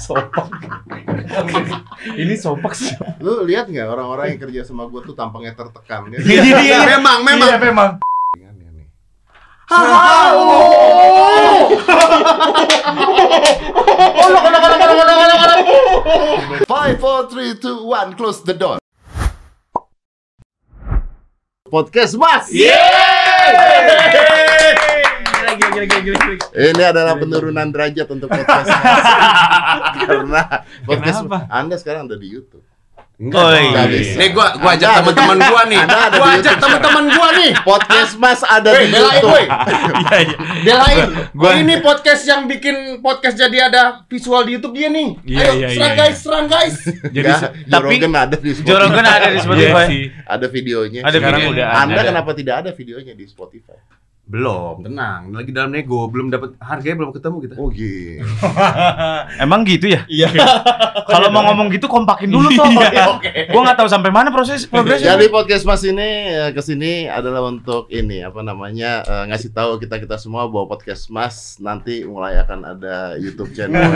Sopak. Ini sopak sih. Lu lihat nggak orang-orang yang kerja sama gue tuh tampangnya tertekan kan? Iya, iya, iya. memang, memang. Iya, memang. Five, four, three, two, one, close the door. Podcast Mas. Gila, gila, gila, gila, gila. Ini adalah penurunan derajat untuk podcast. Karena podcast Kenapa? Anda sekarang ada di YouTube. Oh, iya. Nggak bisa. Nih gua gua ajak Anda teman-teman gua nih. Anda ada Gua ajak teman-teman gua nih. Podcast Mas ada di belain YouTube. Iya, iya. Belain. Gua- Ini podcast yang bikin podcast jadi ada visual di YouTube dia nih. Iya, Ayo iya, serang iya, guys, serang guys. Jadi tapi Rogan ada di Spotify. Joe Rogan ada di Spotify. Ada videonya. Ada Sekarang udah Anda ada. kenapa tidak ada videonya di Spotify? Belum, tenang. Lagi dalam nego, belum dapat harganya belum ketemu kita. Oh gitu. Emang gitu ya? Iya. Kalau mau ngomong gitu kompakin dulu toh. Iya, Gua nggak tahu sampai mana proses progresnya. Jadi podcast Mas ini eh, ke sini adalah untuk ini apa namanya eh, ngasih tahu kita kita semua bahwa podcast Mas nanti mulai akan ada YouTube channel.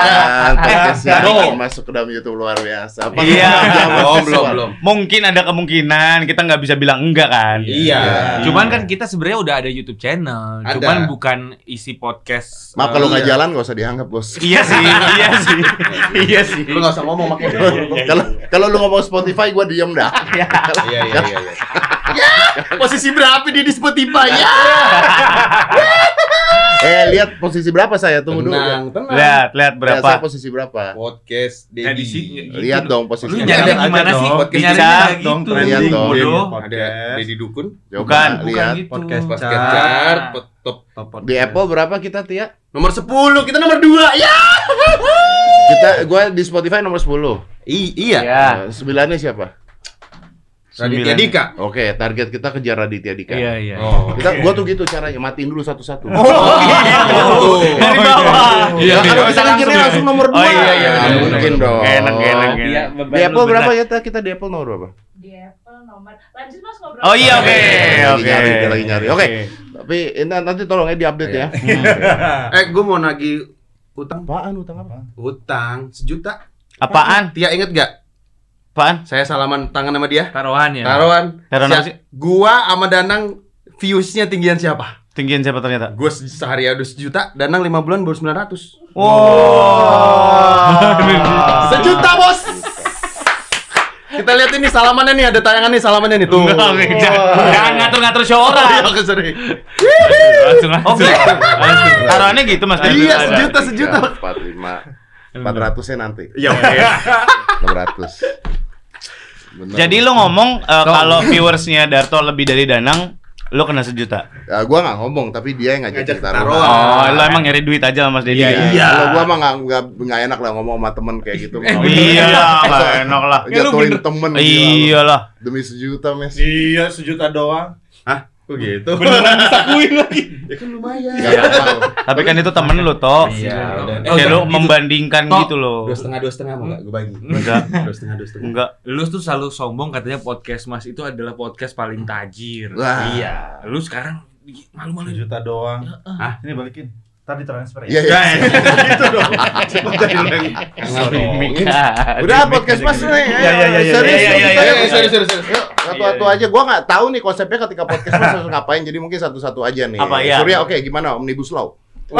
Dan podcastnya akan masuk ke dalam YouTube luar biasa. Apa Iya. Belum, belum, belum. Mungkin ada kemungkinan kita nggak bisa bilang enggak kan? Iya. Cuman kan kita sebenarnya udah ada YouTube channel. Ada. Cuman bukan isi podcast. Maaf eh, kalau nggak Iya. jalan nggak usah dianggap bos. Iya sih, iya sih, iya sih. Lu enggak usah ngomong makanya. Kalau kalau lu ngomong Spotify gua diem dah. Iya, iya, iya, iya. posisi berapa dia di Spotify ya? Eh lihat posisi berapa saya tunggu dulu. Tenang, tenang. Lihat, lihat Lihat saya berapa? posisi berapa? Podcast Edisi. Dedi. Lihat dong posisi. Lu Iya, nyari gimana sih? dong. Podcast kayak dong, gitu. trending bodoh. bodoh. Ada Dedi Dukun. Coba Bukan, lihat. gitu. Podcast podcast Chart. chart, pot- top Di Apple berapa kita Tia? nomor 10, kita nomor 2. Ya. Kita gua di Spotify nomor 10. I- iya. Ya. Nah, sembilannya siapa? Raditya Sembilan. Dika. Oke, target kita kejar Raditya Dika. Iya, iya. Oh. Kita gua tuh gitu caranya, matiin dulu satu-satu. Oh. Dari bawah. Iya, Ya, kalau iya. misalkan kiri langsung nomor Oh, 2. iya, iya, Nah, mungkin dong. Enak, enak, Iya, enak. Di Apple berapa ya? Ta? Kita di Apple nomor berapa? di Apple nomor lanjut mas ngobrol Oh iya, oke, Lagi oke. lagi nyari. Oke. Tapi ini nanti tolong ya diupdate ya. Eh, gue mau nagih utang. Apaan utang apa? Utang sejuta. Apaan? Tia inget gak? Apaan? Saya salaman tangan sama dia. Taruhan ya. Taruhan. Taruhan sih? Gua sama Danang viewsnya tinggian siapa? Tinggian siapa ternyata? Gue sehari ada sejuta, Danang lima bulan baru 900 Wow. Sejuta bos. Kita lihat ini salamannya nih, ada tayangan nih salamannya nih tuh. Enggak, enggak, jangan ngatur-ngatur show Oh, iya, orang. oke, sorry. Langsung langsung. Oke. Taruhannya gitu Mas. Iya, sejuta, sejuta. Empat lima. Empat ratusnya nanti. Ya oke. Enam ratus. Jadi lu ngomong eh, kalau viewersnya Darto lebih dari Danang, lu kena sejuta. Ya, gua nggak ngomong, tapi dia yang ngajak Ngajak kita taruhan. Oh, lu emang nyari duit aja sama Mas Dedi. Iya, ya? iya. Kalau gua mah nggak nggak nggak enak lah ngomong sama temen kayak gitu. Mau Iya lah, nggak enak lah. Jatuhin temen. gila lu. Iya lah. Demi sejuta mes. Iya, sejuta doang. Hah? Kok gitu? Beneran disakuin lagi. Ya kan lumayan. Nggak apa-apa. Tapi kan itu temen lu, Toh. Iya, udah. Kayak lu gitu. membandingkan Toh. gitu loh. Dua setengah dua setengah mau nggak gue bagi? Enggak. Dua setengah dua setengah. Enggak. Lu tuh selalu sombong katanya podcast Mas itu adalah podcast paling tajir. Wah. Iya. Lu sekarang malu-malu. Sejuta doang. Hah? Ini balikin. Ntar ditransfer Iya ya. iya. gitu dong. Cepet jadi lu yang Udah podcast mas nih. Iya, iya, iya, iya. Serius. Iya, iya, iya, iya, serius, serius, satu-satu aja. Gua nggak tahu nih konsepnya ketika podcast mas harus ngapain. Jadi mungkin satu-satu aja nih. Apa, ya? Surya, oke gimana Omnibus Law?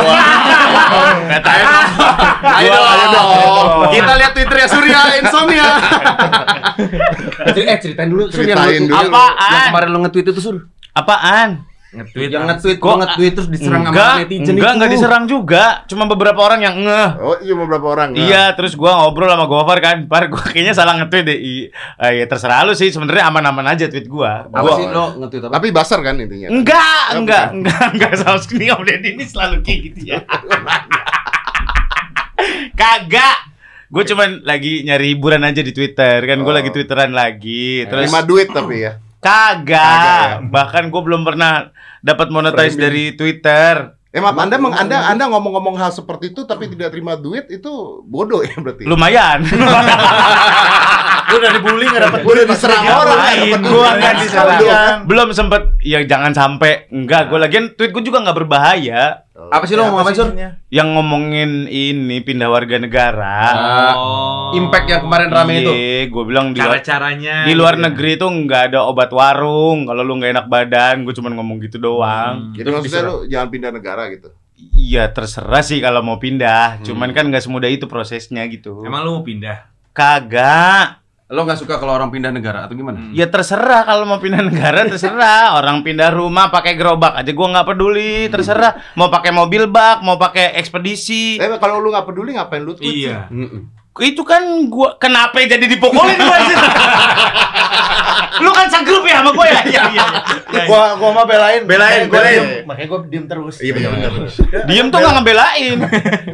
Ayo dong. ayo dong. Kita lihat Twitter ya Surya Insomnia. eh ceritain dulu Sur yang Ceritain lu- dulu. yang- Apaan? Yang kemarin lu nge-tweet itu Sur. apaan? Nge-tweet. Yang nge-tweet, Kok- nge-tweet terus diserang sama enggak, netizen enggak, itu. enggak diserang juga. Cuma beberapa orang yang ngeh. Oh, cuma beberapa orang. nah. Iya, terus gua ngobrol sama Gofar kan, par gua kayaknya salah nge-tweet deh. Eh, ya terserah lu sih, sebenarnya aman-aman aja tweet gua. Apa Gua- sih lo nge-tweet apa? Tapi basar kan intinya. Enggak, Oh, enggak, enggak, enggak sama sekali Om Deddy ini selalu kayak gitu ya. Kagak. Gue cuman lagi nyari hiburan aja di Twitter kan, gue Oh. lagi twitteran lagi. Terus Terima duit tapi ya. Kagak, ya? bahkan gue belum pernah dapat monetize dari Twitter. Eh maaf, Anda meng- Anda Anda ngomong-ngomong hal seperti itu tapi tidak terima duit itu bodoh ya berarti. Lumayan. Lu udah dibully enggak dapat Gua udah diserang orang, nggak Lain, dapet gua duit. nggak diserang. Belum sempet ya jangan sampai enggak gue lagian tweet gue juga nggak berbahaya Apa sih lo ngomong apa, Sur? yang ngomongin ini pindah warga negara. Ah, Impact yang kemarin rame itu. Iya, gue bilang di luar, cara-caranya di luar gitu ya. negeri tuh nggak ada obat warung. Kalau lu nggak enak badan, gue cuma ngomong gitu doang. Jadi maksudnya lu jangan pindah negara gitu. Iya terserah sih kalau mau pindah. Hmm. Cuman kan nggak semudah itu prosesnya gitu. Emang lu mau pindah? Kagak. Lo nggak suka kalau orang pindah negara atau gimana? Hmm. Ya terserah kalau mau pindah negara terserah. Orang pindah rumah pakai gerobak aja gua nggak peduli. Terserah. Mau pakai mobil bak, mau pakai ekspedisi. Eh kalau lu nggak peduli ngapain lu tweet? Iya. Mm-mm. Itu kan gua kenapa jadi dipukulin gua sih? Lu kan segrup ya sama gua ya? Iya iya. Gua gua mah belain. Belain, gua belain. diem. Makanya gua diem terus. Iya benar-benar. Diem tuh nggak ngebelain.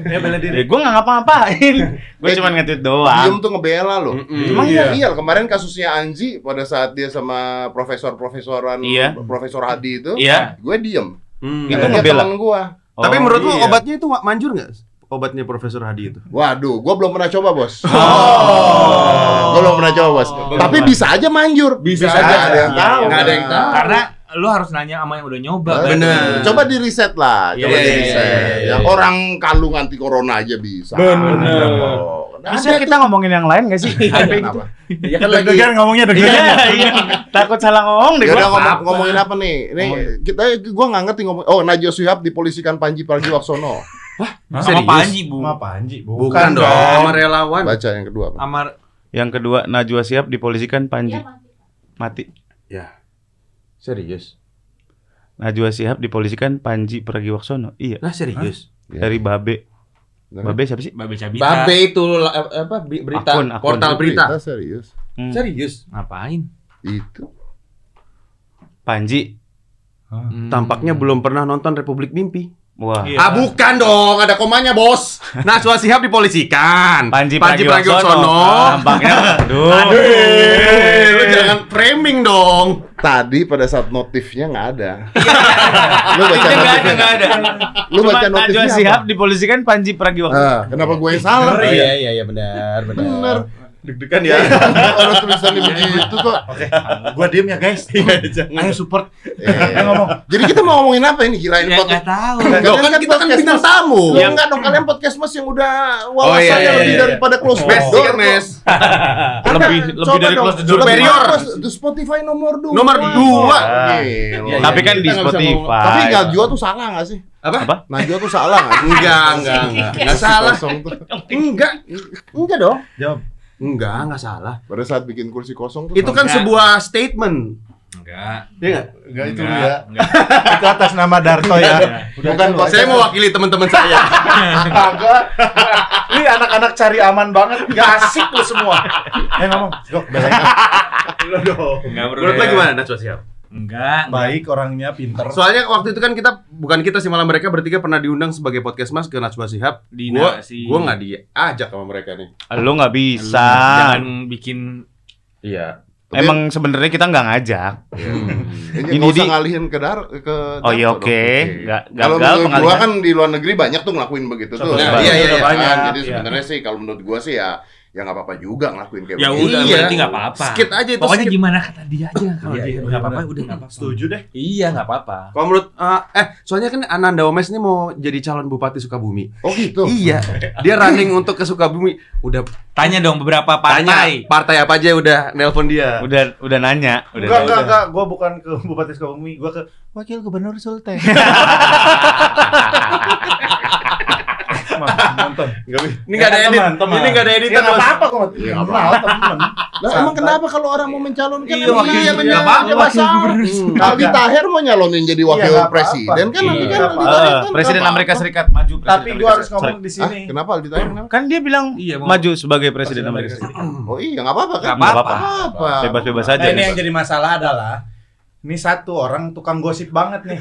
Ya bela diri. Ya gua nggak ngapa-ngapain. Gua cuma nge-tweet Diem doang. tuh ngebela lo. Emang Iya. iya. iya kemarin kasusnya Anji pada saat dia sama profesor-profesoran Iya. Profesor Hadi itu, Iya. gue diem. Hmm. Itu ngebela. gua. Tapi Oh, menurut lo iya. obatnya itu manjur nggak? Obatnya Profesor Hadi itu? Waduh, gua belum pernah coba, Bos. Oh. Gua belum pernah coba, Bos. Tapi bisa aja manjur. Bisa aja. aja. ada yang Iya, tahu. nggak ada yang tahu. Karena lu harus nanya sama yang udah nyoba. kan? Bener. Coba di reset lah, coba Iya, di iya, reset. iya, iya, iya. orang kalung anti corona aja bisa. Bener. Oh, Bisa kita ngomongin yang lain gak sih? Kenapa? Ya kan deg-degan ngomongnya Iya, deg-degan. iya. Takut salah ngomong deh Ya udah gua. ngomong, ngomongin apa nih? Ini kita gua nggak ngerti ngomong. Oh, Najwa Shihab dipolisikan Panji Pragiwaksono. Sama Serius? Panji, Bu. Sama Panji, Bukan, dong, sama relawan. Baca yang kedua. Pak. Amar Yang kedua Najwa Shihab dipolisikan Panji Iya, mati. mati. Ya. Serius. Najwa Shihab dipolisikan Panji Pragiwaksono. Iya. Nah, serius. Dari Babe. Babe siapa sih? Babe Cabita. Babe itu apa berita Akun, akun. portal berita. Kita serius. Hmm. Serius. Ngapain? Itu. Panji. Tampaknya belum pernah nonton Republik Mimpi. Wah. Iya. Ah bukan dong, ada komanya bos. Najwa Shihab dipolisikan. Panji Pragiwaksono. Pragiwaksono. Tampaknya aduh. Eh, lu jangan framing dong. Tadi pada saat notifnya nggak ada. Lu baca nggak ada, notifnya. nggak ada. Lu Cuma baca Najwa notifnya Shihab apa? dipolisikan Panji Pragiwaksono. Ah, kenapa gue yang salah? iya iya benar Bener. Deg-degan Ya, orang tulisannya begitu kok. Oke, gua diem ya guys. Ayo support. Eh, Ayo ngomong. Jadi kita mau ngomongin apa ini? Kirain Ya podcast. nggak tahu. Loh, kan kita kan bintang tamu. Ya enggak dong kalian podcast Mas yang udah Oh, wawasannya iya, iya, lebih iya. daripada close Oh. Mes, door. kan, Mes. Lebih- lebih dari close the door. Superior. the Spotify nomor 2. Nomor dua. Gila. Tapi kan di nggak Spotify. Tapi Najwa tuh salah gak sih? Apa? Apa? Najwa tuh salah gak sih? Enggak, enggak, enggak. Enggak salah. Enggak. Enggak dong. Jawab. Enggak, enggak salah. Pada saat bikin kursi kosong tuh Itu kan Enggak. sebuah statement. Enggak. Iya enggak? Enggak itu Enggak, ya. enggak. Itu atas nama Darto ya. Bukan kok. Saya mewakili teman-teman saya. Kagak. Ini anak-anak cari aman banget. Gak asik lu semua. Ayo ngomong. Gok, belain. Lu dong. Enggak bro. Menurut lo gimana Najwa Shihab? Enggak. Baik orangnya, pinter. Soalnya waktu itu kan kita bukan kita sih malah mereka bertiga pernah diundang sebagai podcast mas ke Najwa Shihab. Dina Gua sih. gua nggak diajak sama mereka nih. Lu nggak bisa. Jangan bikin Iya. Tapi- Emang sebenarnya kita nggak ngajak. Ini Ini nggak usah di- ngalihin ke dar ke Oh iya oke. Nggak Kalau gagal menurut gua kan di luar negeri banyak tuh ngelakuin begitu tuh. Contohnya Nah, iya, iya, iya. Banyak. Jadi Iya. sebenarnya sih kalau menurut gua sih ya ya nggak apa-apa juga ngelakuin kayak Ya udah Iya. berarti nggak apa-apa. Skit aja itu, Pokoknya skit. gimana kata dia aja kalau Iya, dia iya, nggak apa-apa udah nggak apa-apa. Setuju deh. Iya nggak apa-apa. Kalau menurut eh, eh soalnya kan Ananda Omes ini mau jadi calon bupati Sukabumi. Oh gitu. Iya. Dia running untuk ke Sukabumi. Udah Tanya dong beberapa tanya partai. partai apa aja udah nelpon dia. Udah udah nanya. Udah Enggak, nanya. enggak, enggak. Gua bukan ke Bupati Sukabumi, gua ke Wakil Gubernur Sulteng. Nonton. Ini nggak ada Ya, edit. teman, teman. Ini nggak ada editan. Ya enggak Mas. apa-apa kok. Ya, Kenal temen. Lah emang kenapa kalau orang mau mencalonkan Iya, wakil iya Nggak apa-apa, masalah. Aldi. Taher mau nyalonin jadi Iya, wakil presiden kan nanti Iya, kan nggak Aldi. Taher kan Presiden Amerika. Serikat maju. Presiden Tapi gua harus ngomong di sini. kenapa Aldi Taher kenapa? Kan dia bilang Iya, maju sebagai presiden Amerika Serikat. Oh iya nggak apa-apa kan? Nggak apa-apa. apa. Bebas-bebas aja. Nah, ini yang jadi masalah adalah ini satu orang tukang gosip banget nih.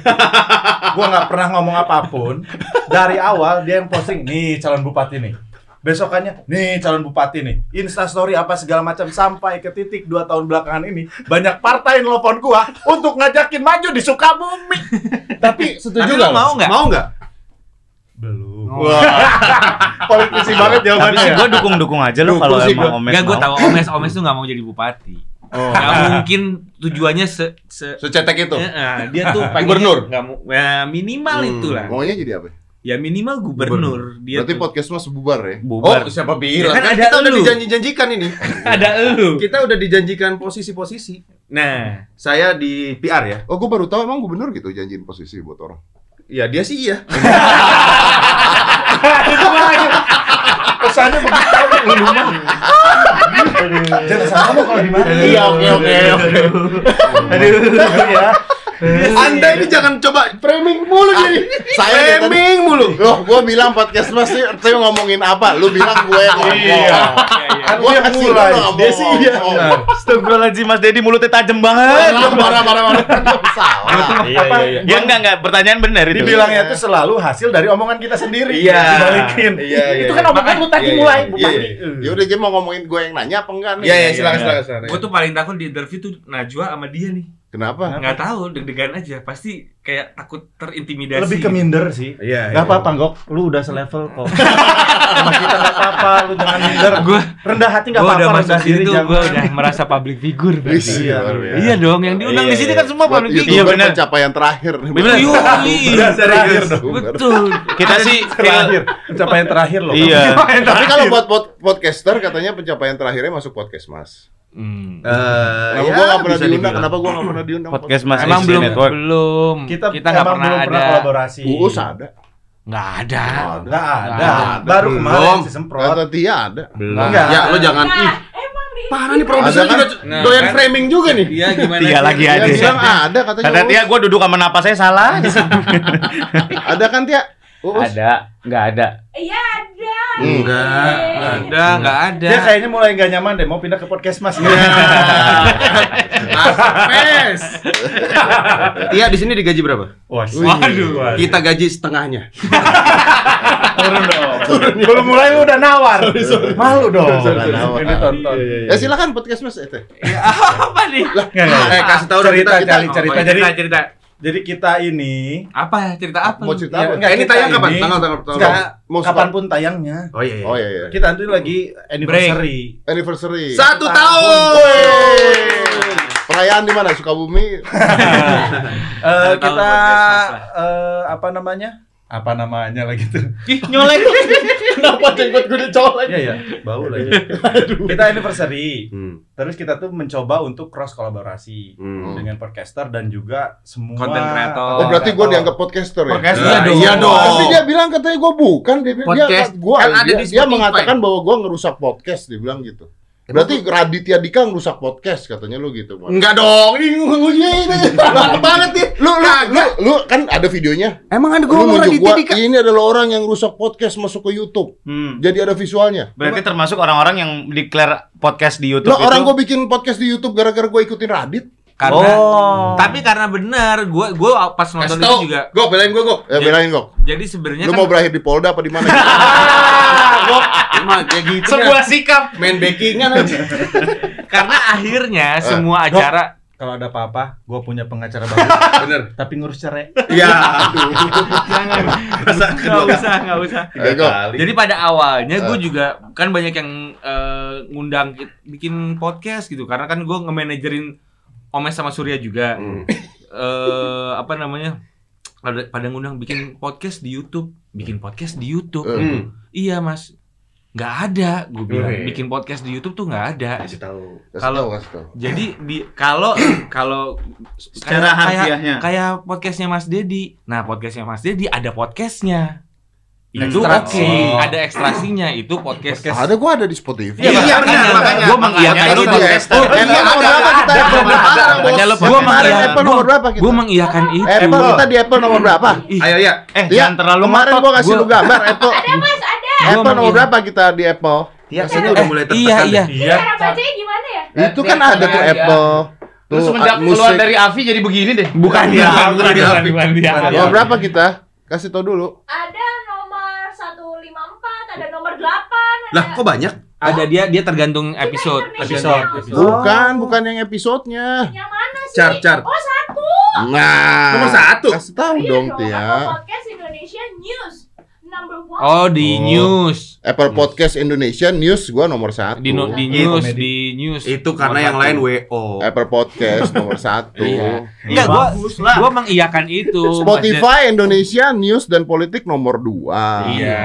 gua nggak pernah ngomong apa pun. Dari awal dia yang posting nih calon bupati nih. Besokannya nih calon bupati nih. Insta story apa segala macam sampai ke titik dua tahun belakangan ini banyak partai nelfon gua untuk ngajakin maju di Sukabumi. Tapi setuju Tapi nggak? mau nggak? Mau nggak? Belum. Ngomong. Politisi banget Tapi jawabannya. sih ya. gue dukung-dukung aja Dukung kalau sih emang gua. Omes Enggak, gue mau. tahu Omes Omes tuh nggak mau jadi bupati. Oh. Nggak mungkin tujuannya se, se Secetek itu. Eh, dia tuh pengennya Gubernur? mau ya minimal Hmm. itulah Maunya jadi apa? ya minimal gubernur dia Berarti tuh podcast mas bubar ya? bubar Oh, siapa bilang? Ya kan kan ada kita udah elu. dijanji-janjikan ini. ada elu Kita udah dijanjikan posisi-posisi. nah Saya di PR ya. Oh, gue baru tahu emang gubernur gitu janjiin posisi buat orang. Ya dia sih iya. Kesannya begitu Jangan salah ngomong kalau di mana. Iya, oke, oke, oke. Aduh, ya. Anda ini jangan coba framing mulu jadi. Saya framing mulu. Loh, gue bilang podcast mas sih, saya ngomongin apa? Lu bilang gue yang ngomong. Iya. Kan Dia yang mulai. Dia sih iya. Astagfirullahaladzim Mas Dedi mulutnya tajam banget. Marah, marah, marah, marah. Salah. Iya, iya, iya. Ya enggak enggak pertanyaan benar itu. Dibilangnya itu selalu hasil dari omongan kita sendiri. Iya. Dibalikin. Iya, iya, Itu iya. kan omongan lu tadi Iya, iya. mulai, Iya, bukan? iya. Ya udah, dia mau ngomongin gue yang nanya apa enggak nih? Iya, iya, silakan, silakan, silakan. gue tuh paling takut di interview tuh Najwa sama dia nih Kenapa? nggak tahu deg-degan aja pasti kayak takut terintimidasi Lebih ke minder sih. Iya, Gak apa-apa, Gok. Lu udah selevel kok. Sama kita gak apa-apa, lu jangan minder. gue Rendah hati gak gue apa-apa, udah masuk rendah diri situ jangan. gue udah merasa public figure Wih, Iya, biasa. iya dong yang diundang Iya, di sini iya. kan semua Buat public figure Iya, benar. pencapaian terakhir. yuk Udah terakhir dong. betul Kita sih Terakhir. Pencapaian terakhir loh. Iya. Tapi kalau buat pod- podcaster katanya pencapaian terakhirnya masuk podcast mas. Hmm. Eh, Kenapa ya, gue gak pernah diundang? dibilang. Kenapa gue gak pernah diundang? podcast Mas Emang belum Network. belum Kita, kita nggak emang pernah belum ada pernah kolaborasi. Uus ada. nggak ada Nggak ada. Ada. Baru Belum. kemarin si semprot. Kata Tia ada. belum Enggak. Ya, lo jangan. Nah, Ih, emang di parah nih produser kan? juga Nah, doyan kan? framing juga nih. iya gimana Tiga sih? lagi Dia ada. bilang ada katanya. Kata. Tia, gue duduk sama napas saya salah. Ada kan Tia? Uus. ada, nggak ada. Iya ada. Enggak. Nggak ada nggak ada Dia kayaknya mulai nggak nyaman deh, mau pindah ke podcast mas. Masuk pes. Tia di sini digaji berapa? Wah, Waduh. Kita gaji setengahnya. turun dong. Belum mulai lu udah nawar. Malu dong. sorry, sorry. Ini tonton. Ya silakan podcast mas. Ya, apa nih. Eh, kasih tahu dong cerita, cerita. Oh, Jadi, cerita cerita jadi kita ini apa ya cerita apa Mau cerita Ya, apa? enggak, ini tayang kapan? ini- Tanggal tanggal tanggal. Enggak, Mau kapan pun tayangnya. Oh iya iya. Oh iya iya. Kita tuh lagi anniversary. Anniversary. Satu Satu tahun. Perayaan di mana? Sukabumi. Eh, tahun kita eh, apa namanya? Apa namanya lagi tuh? Ih, nyolek. Kenapa jenggot gue dicolek? Iya ya, bau lagi. kita anniversary. Hmm. Terus kita tuh mencoba untuk cross kolaborasi Hmm. dengan podcaster dan juga semua Content creator. Oh berarti gue dianggap podcaster ya? Podcaster. Iya dong. Iya dong. Tapi dia bilang katanya gue bukan. Dia, dia, Podcast gua, kan ada dia, di dia mengatakan bahwa gue ngerusak podcast. Dia bilang gitu. Berarti Raditya Dika ngerusak podcast katanya lu gitu. Bang. Enggak dong. Ini Lama banget nih. Lu, lu, lu, lu kan ada videonya. Emang ada gua Raditya gua, Dika. ini adalah orang yang rusak podcast masuk ke YouTube. Hmm. Jadi ada visualnya. Berarti termasuk orang-orang yang declare podcast di YouTube Lo itu. orang gue bikin podcast di YouTube gara-gara gue ikutin Radit. Karena Oh. tapi karena benar gua gua pas nonton Kasih itu juga Gok, belain gua, Gok. Ya belain kok. jadi sebenarnya Lu kan mau berakhir di Polda apa di mana? Emang kayak gitu Sebuah ya. sikap. main backingan aja. karena akhirnya Eh, semua Dok. acara Kalau ada apa-apa, gue punya pengacara bagus. Bener. tapi ngurus cerai. Iya. jangan kedua. usah nggak usah. Jadi pada awalnya gue Eh. juga kan banyak yang eh, ngundang ki- bikin podcast gitu karena kan gue nge-managerin Omes sama Surya juga. Hmm. Eh apa namanya? Pada, ngundang bikin podcast di YouTube, bikin podcast di YouTube. Eh. Hmm. Iya mas, nggak ada. Gue bilang Wih. bikin podcast di YouTube tuh nggak ada. Kasih tahu. Kalau-. Jadi di kalau kalau Secara kayak- harfiahnya. kayak, kayak podcastnya Mas Dedi. Nah podcastnya Mas Dedi ada podcastnya. Itu Ekstraksi. oke, ada ekstrasinya itu podcast. Ada gue ada di Spotify. Iya, makanya. benar, makanya. Gua mengiyakan Makanya itu podcaster. Oh, Iya, Apple nomor ada, berapa kita? ada, ada, ada. Makanya Gua Gua mengiyakan- Apple nomor berapa kita? Gue mengiyakan itu. Apple kita di Apple nomor berapa? Ayo ya. Eh, Iya, jangan terlalu kemarin gua kasih Gua- lu gambar Apple. Ada mas ada. Gua Apple nomor berapa kita di Apple? Iya, sini udah mulai tertekan. iya iya. Bacanya gimana ya? Itu kan ada tuh Iya. Apple. Terus semenjak keluar dari Avi jadi begini deh. Bukan dia, bukan dia, bukan dia. Berapa kita? Kasih tau dulu. Ada nomor 154, ada nomor 8, ada Lah, kok banyak? Ada dia dia tergantung episode. Episode. Tergantung Bukan, bukan yang episodenya. yang mana sih? Chart, chart. Oh, satu. Nah, Nomor satu. Kasih tahu Iya dong, dong, Tia. Podcast Indonesia News Oh di Oh. news, Apple Podcast Indonesia News gua nomor satu. di, no- di Iya, news, di news. Itu karena Nomor yang satu. lain WO. Apple Podcast nomor satu. Iya. Enggak, gua gua mengiyakan itu. Spotify Indonesia News dan Politik nomor dua. Iya.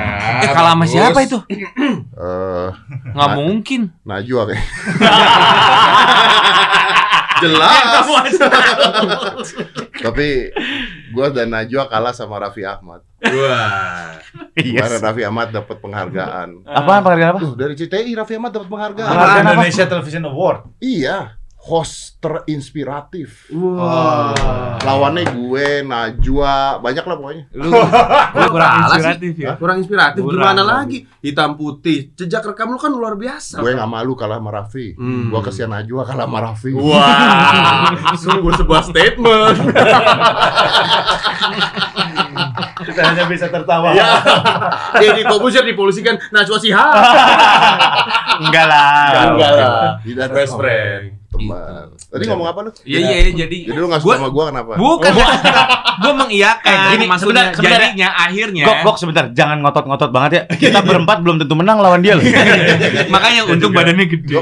Eh kalah sama siapa itu? Eh, Nggak Nah. mungkin. Najwa kayak. Jelas. Tapi gua dan Najwa kalah sama Raffi Ahmad. Wah. Kemarin Raffi Ahmad dapat penghargaan. Apa penghargaan apa? Tuh dari CTI Raffi Ahmad dapat penghargaan. Penghargaan Indonesia Television Award. Iya, host terinspiratif. Wah. Lawannya gue, Najwa, banyak lah pokoknya. Lu, lu kurang sih? inspiratif ya. Kurang inspiratif Kurang. gimana lagi? Hitam putih. Jejak rekam lu kan luar biasa. Gue nggak malu kalah sama Raffi. Hmm. Gue kesian Najwa kalah sama Raffi. Wah, sungguh sebuah statement. Kita hanya bisa tertawa. ya. Jadi Kobusier dipolisikan Najwa Shihab. Enggak lah. Enggak lah. Tidak Best friend. Teman. Tadi ngomong apa lu? Iya iya iya, jadi Jadi lu nggak Gua- suka sama gue kenapa? Bukan, gue mengiyakan. Eh, gini, maksudnya sebentar- sebentar. jadinya akhirnya. Gok, gok sebentar, jangan ngotot-ngotot banget ya. Kita berempat belum tentu menang lawan dia loh. Makanya untung badannya gede.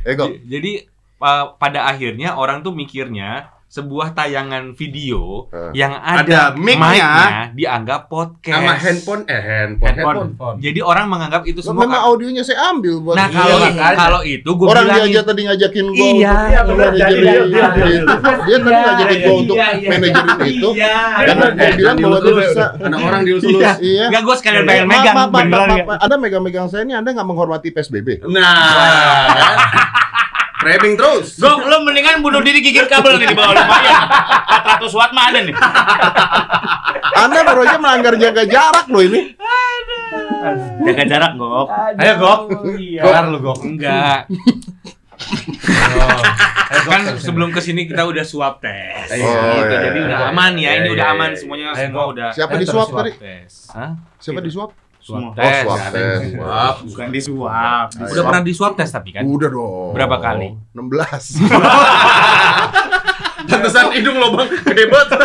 Eh kok? Jadi pa- pada akhirnya orang tuh mikirnya sebuah tayangan video Eh. yang ada, Ada mic-nya. mic-nya dianggap podcast. Sama handphone eh handphone. Handphone. Jadi orang menganggap itu semua memang ka- audionya saya ambil buat Nah, kalau Iya, makanya. kalau itu gue Orang dia bilangin aja tadi ngajakin gue Iya. untuk Iya, benar. manajerin Jadi dia- dia- itu. dia- Dia tadi ngajakin gue untuk iya, iya. manajerin itu Iya. Karena dia bilang bahwa dia bisa Anak orang dielus-elus. Iya Enggak gue sekalian pengen megang beneran. Ada megang-megang saya ini Anda nggak menghormati PSBB Nah. Framing terus. Gok, lo mendingan bunuh diri gigit kabel nih di bawah lumayan. 400 watt mah ada nih. Anda baru aja melanggar jaga jarak loh ini Jaga jarak, Gok. Ayo Gok. Kelar lu Gok. Enggak. Oh. Kan sebelum ke sini kita udah swab tes. Oh, gitu. iya, Jadi iya. udah aman ya, ini Iya, udah iya, aman iya. semuanya Ayo, semua udah Siapa di swab tadi? Siapa di swab? Swab Oh tes. swab tes Maaf. Bukan di suap. Udah pernah di swab tes tapi kan? Udah dong Berapa kali? 16 Pantesan hidung lobang gede banget.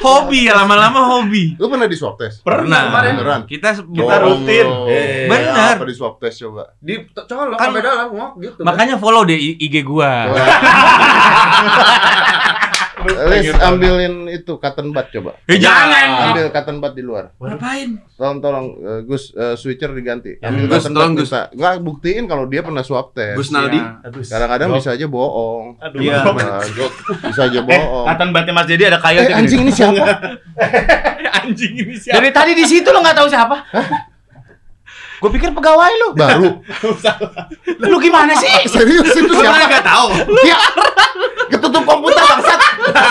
Hobi ya lama-lama hobi. Lu pernah di swab tes? Pernah. kemarin. Beneran? Kita Kita rutin. Eh, bener. Apa di swab tes coba? Di colok Kan- sampai dalam gitu. makanya follow deh IG gua. Lis ambilin itu cotton bud coba Eh jangan. Ambil cotton bud di luar Ngapain? Tolong tolong eh, Gus eh, switcher diganti Ambil Gus, cotton tolong, bud Gus. bisa Nggak buktiin kalau dia pernah swab tes Gus Naldi. Aduh. Kadang-kadang bisa aja bohong Aduh. Iya. Bisa aja Eh, bohong katan batnya Mas Dedi ada kayu Eh anjing ini siapa? Anjing ini siapa? Dari tadi di situ lo nggak tahu siapa? Gue pikir pegawai lu. Baru Lu gimana sih? Serius itu siapa? Enggak tahu. Dia ketutup komputer bangsat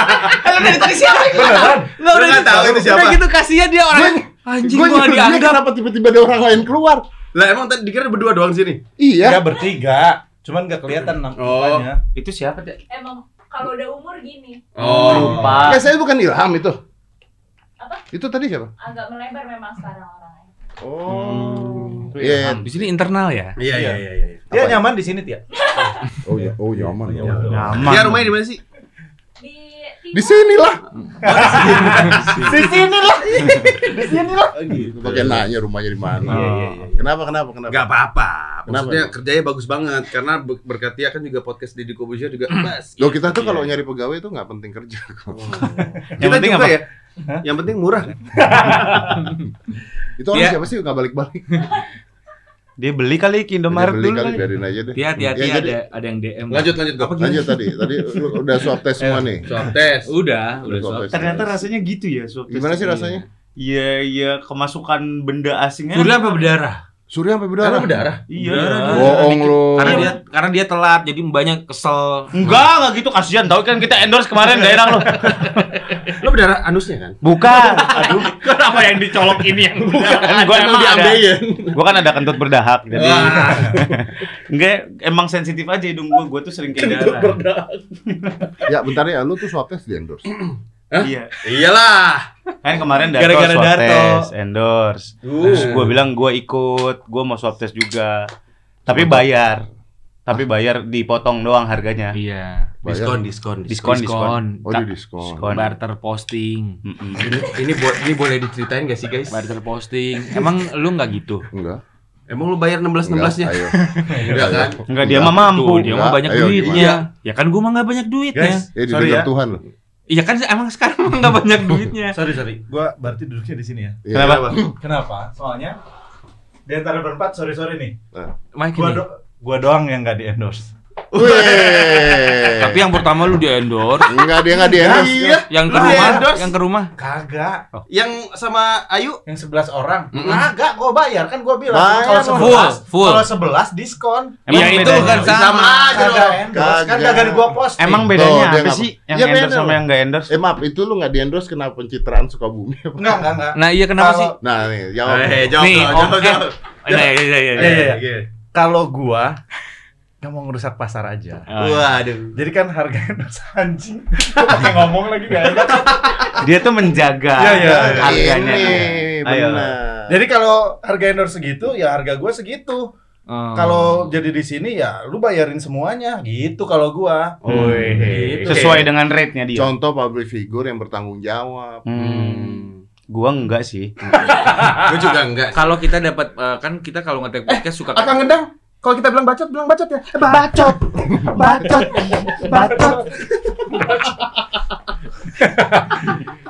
Lu dari tadi siapa? Beneran. Lo Udah nggak tahu itu siapa. Udah gitu kasihan dia orang. Anjing Gue gua dianggap. kenapa tiba-tiba ada orang lain keluar Lah emang tadi dikira berdua doang sini. Iya Enggak bertiga. Cuman nggak kelihatan nampaknya. Itu siapa, Dek? Emang kalau udah umur gini Oh. Lupa. Ya saya bukan Ilham itu Apa? Itu tadi siapa? agak melebar memang sekarang. Oh Itu Iya Di sini internal ya. Iya iya iya iya. Dia Apa? nyaman di sini, Tia. Oh ya, oh nyaman. Nyaman. Nyaman. Dia rumahnya di mana sih? Di Di sini lah. Di sini lah. Di sini lah. Pakai nanya rumahnya di mana. Iya, iya, iya. Kenapa kenapa kenapa? Enggak apa-apa. Kenapa? Maksudnya kerjanya bagus banget karena be- berkat dia kan juga podcast Deddy Kobusier juga bas. Loh kita tuh Iya. kalau nyari pegawai itu nggak penting kerja kok. Yang kita penting juga apa? ya. Yang penting murah. Itu orang Iya. siapa sih nggak balik-balik? Dia beli kali ke Dia Indomaret beli dulu kali kali. biarin aja deh. Dia hati-hati Ya, jadi- ada ada yang DM. Lanjut lanjut Gok. Lanjut tadi, tadi lu udah swab tes semua nih. Swab tes. Udah, udah Udah swab. swab tes. Ternyata rasanya gitu ya swab test Gimana sih ini. rasanya? Iya, iya kemasukan benda asing Surya apa berdarah? Surya sampai Karena berdarah. berdarah. Iya. Berdarah dia. Bohong lu. Karena dia karena dia telat jadi banyak kesel. Enggak, enggak gitu kasihan tau kan kita endorse kemarin gak enak lo. Lo berdarah anusnya kan? Bukan. Aduh, kenapa yang dicolok ini yang bukan? Gua emang ada. diambeien. Gua kan ada kentut berdahak jadi. Enggak, emang sensitif aja hidung gua. Gua tuh sering kayak darah. Ya bentar ya, lu tuh swab tes di endorse. Iya. Iyalah. Kan kemarin Darto Gara-gara swab Darto. test, endorse. Terus Uh. gua bilang gua ikut, gua mau swab test juga. Tapi bayar. tapi bayar dipotong doang harganya. Iya. Diskon, diskon, Diskon, diskon. Oh, di diskon. Diskon. Barter posting. Ini, ini, bo- ini boleh diceritain gak sih guys? Barter posting. Emang lu nggak gitu? Enggak. Emang lu bayar 16 16 nya? Ayo. Enggak kan? Enggak dia mah mampu. Tuh, dia mah Enggak. banyak Ayo, duitnya. Ya kan gua mah nggak banyak duitnya. Guys, Eh, sorry ya. Tuhan loh. Iya kan emang sekarang mah nggak banyak duitnya. Sorry, sorry. Gua berarti duduknya di sini ya. Iya. Kenapa? Kenapa? Soalnya di antara berempat, sorry sorry nih. Mike Gua ini. do gua doang yang nggak di endorse. Wih. Tapi yang pertama lu di endorse, enggak dia enggak di endorse. Iya. yang ke Lu rumah, di-endorse? yang ke rumah. Kagak. Yang sama Ayu Yang 11 orang. Mm-mm. Kagak, gua bayar kan gua bilang kalau dong. 11 Full, kalau 11 diskon. Emang ya itu bukan sama. Sama aja Kagak dong. endorse kan Kagak. gua posting. Emang bedanya dia apa sih? Yang Ya, endorse sama yang enggak endorse? Eh maaf, itu lu enggak di endorse kenapa pencitraan Sukabumi? apa? enggak enggak enggak. Nah iya kenapa sih? Nah, nih, jawab. Eh, jawab Nih, oh, jawab. Nah, iya, iya, iya, Iya, iya. iya. Kalau gua nggak mau ngerusak pasar aja. Ah. Waduh. Jadi kan harga endorse anjing. Pakai ngomong lagi gak enak. Dia tuh menjaga Iya, iya. harganya. Ini Ayo. benar. Jadi kalau harga endorse segitu ya harga gua segitu. Oh. Kalau jadi di sini ya lu bayarin semuanya gitu kalau gua. Wih, Gitu. sesuai dengan rate-nya dia. Contoh public figure yang bertanggung jawab. Hmm. Gua enggak sih. Gue juga enggak. kalau kita dapat eh, kan kita kalau ngetek podcast suka Akang ngedang. Kalau kita bilang bacot, bilang bacot ya. Eh, bacot. Bacot. Bacot.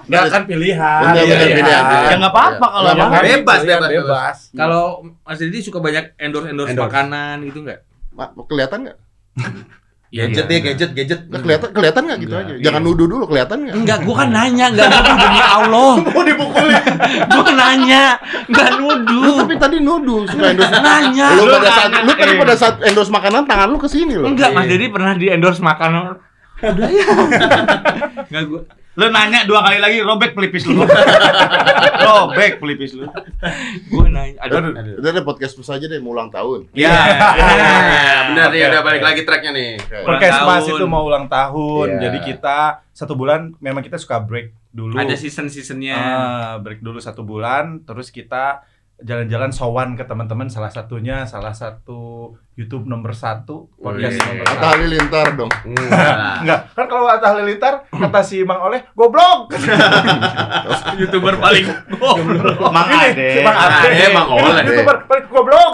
Enggak kan pilihan. Bener, Iya, bener, iya. pilihan. Ya nggak apa-apa kalau apa-apa. Bebas, Pilihan, bebas, bebas. Kalau Mas Didi suka banyak endorse endorse Endorse. makanan gitu nggak? Ma- kelihatan nggak? Gadget ya, gadget, gadget. Nggak kelihatan, kelihatan nggak gitu aja. iya. Jangan nuduh dulu, kelihatan nggak? Enggak, gua kan nanya, enggak nuduh demi Allah. Mau dipukulin. Gua nanya, enggak nuduh. Lu tapi tadi nuduh suka endorse. nanya. Lu Lu pada saat lu tadi eh. pada saat endorse makanan tangan lu ke sini loh. Enggak, Mas Dedi pernah di endorse makanan. Udah ya. Enggak gua. Lu nanya dua kali lagi robek pelipis lu. robek pelipis lu. Gua nanya. Aduh. Udah deh podcast plus aja deh mau ulang tahun. Ya. Ya, benar Oke, ya udah balik lagi tracknya nih. Podcast tahun. itu mau ulang tahun. Iya. Jadi kita satu bulan memang kita suka break dulu. Ada season-seasonnya. Ah, break dulu satu bulan, terus kita jalan-jalan sowan ke teman-teman. Salah satunya salah satu YouTube nomor satu, podcast Wih. nomor Atta satu. Halilintar dong. Enggak. Enggak, kan kalau Atta Halilintar kata si Mang Oleh, goblok. YouTuber paling Mang Ini, Ade. Mang Ade. Ade, Mang Oleh. YouTuber paling goblok.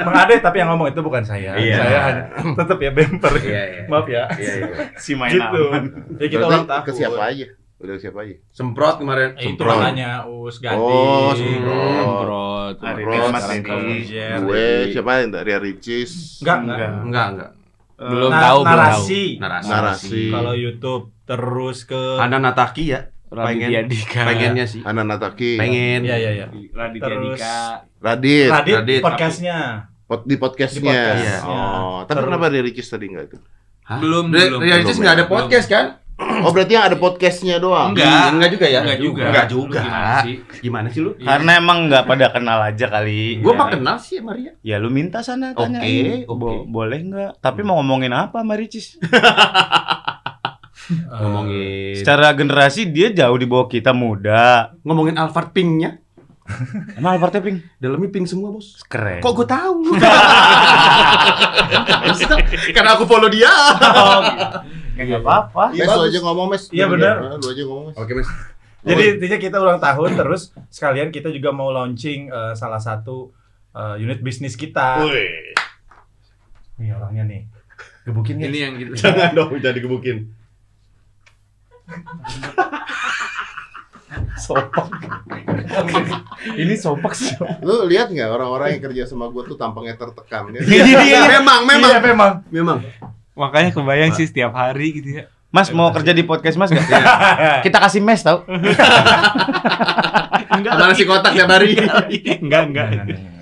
Mang Ade tapi yang ngomong itu bukan saya. Iya. Saya hanya tetap ya bemper. Iya, iya. Maaf ya. Iya, iya. Si main Gitu. Ya kita ulang tahun. Ke siapa aja? Udah siapa aja? Semprot kemarin. Eh, Itu makanya Us ganti. Oh, semprot. Semprot. Mas. Gue siapa yang dari Ricis? Enggak, enggak. Enggak. Enggak, enggak. Belum Na- tahu, belum tahu. narasi. Narasi. Narasi. Kalau YouTube terus ke Ada Nataki ya. Raditya Pengen- Dika. Pengennya sih. Hana Nataki. Pengen. Iya iya iya. Raditya Terus- Dika. Radit. Radit, Radit. podcastnya. Pot- di podcastnya. Di podcastnya. Oh, tapi Terus- kenapa dari Ricis tadi enggak itu? Hah? Belum, Re- belum, Realitis belum, nggak ada podcast kan? Oh, berarti yang ada podcastnya doang. Enggak. Enggak juga ya? Enggak juga. Enggak juga. Gimana sih? Gimana sih lu? Karena emang nggak pada kenal aja kali. Gue Ya. mah kenal sih Maria. Ya lu minta sana Oke, tanya. oke. boleh nggak? Tapi mau ngomongin apa Maricis? Ngomongin Secara generasi dia jauh di bawah kita muda. ngomongin Alphard Pink-nya. Emang Alphard Pink? Dalamnya pink semua, Bos. Keren. Kok gue tahu? Karena aku follow dia. Ya nggak apa-apa. Mes, lu aja ngomong, Mes. Iya, benar. Lu aja ngomong, Mes. Oke, Mas. Jadi intinya kita ulang tahun terus sekalian kita juga mau launching eh, salah satu eh, unit bisnis kita. Nih orangnya nih. Gebukin Ini yang gitu. Jangan dong jadi gebukin. sopak. Ini sopak sih. Lu lihat nggak orang-orang yang kerja sama gue tuh tampangnya tertekan kan? Iya, memang, memang. Iya memang. Memang. Makanya kebayang sih setiap hari gitu ya. Mas mau kerja di podcast Mas gak? Kita kasih mes tau. Mana si kotak tiap hari? enggak, enggak.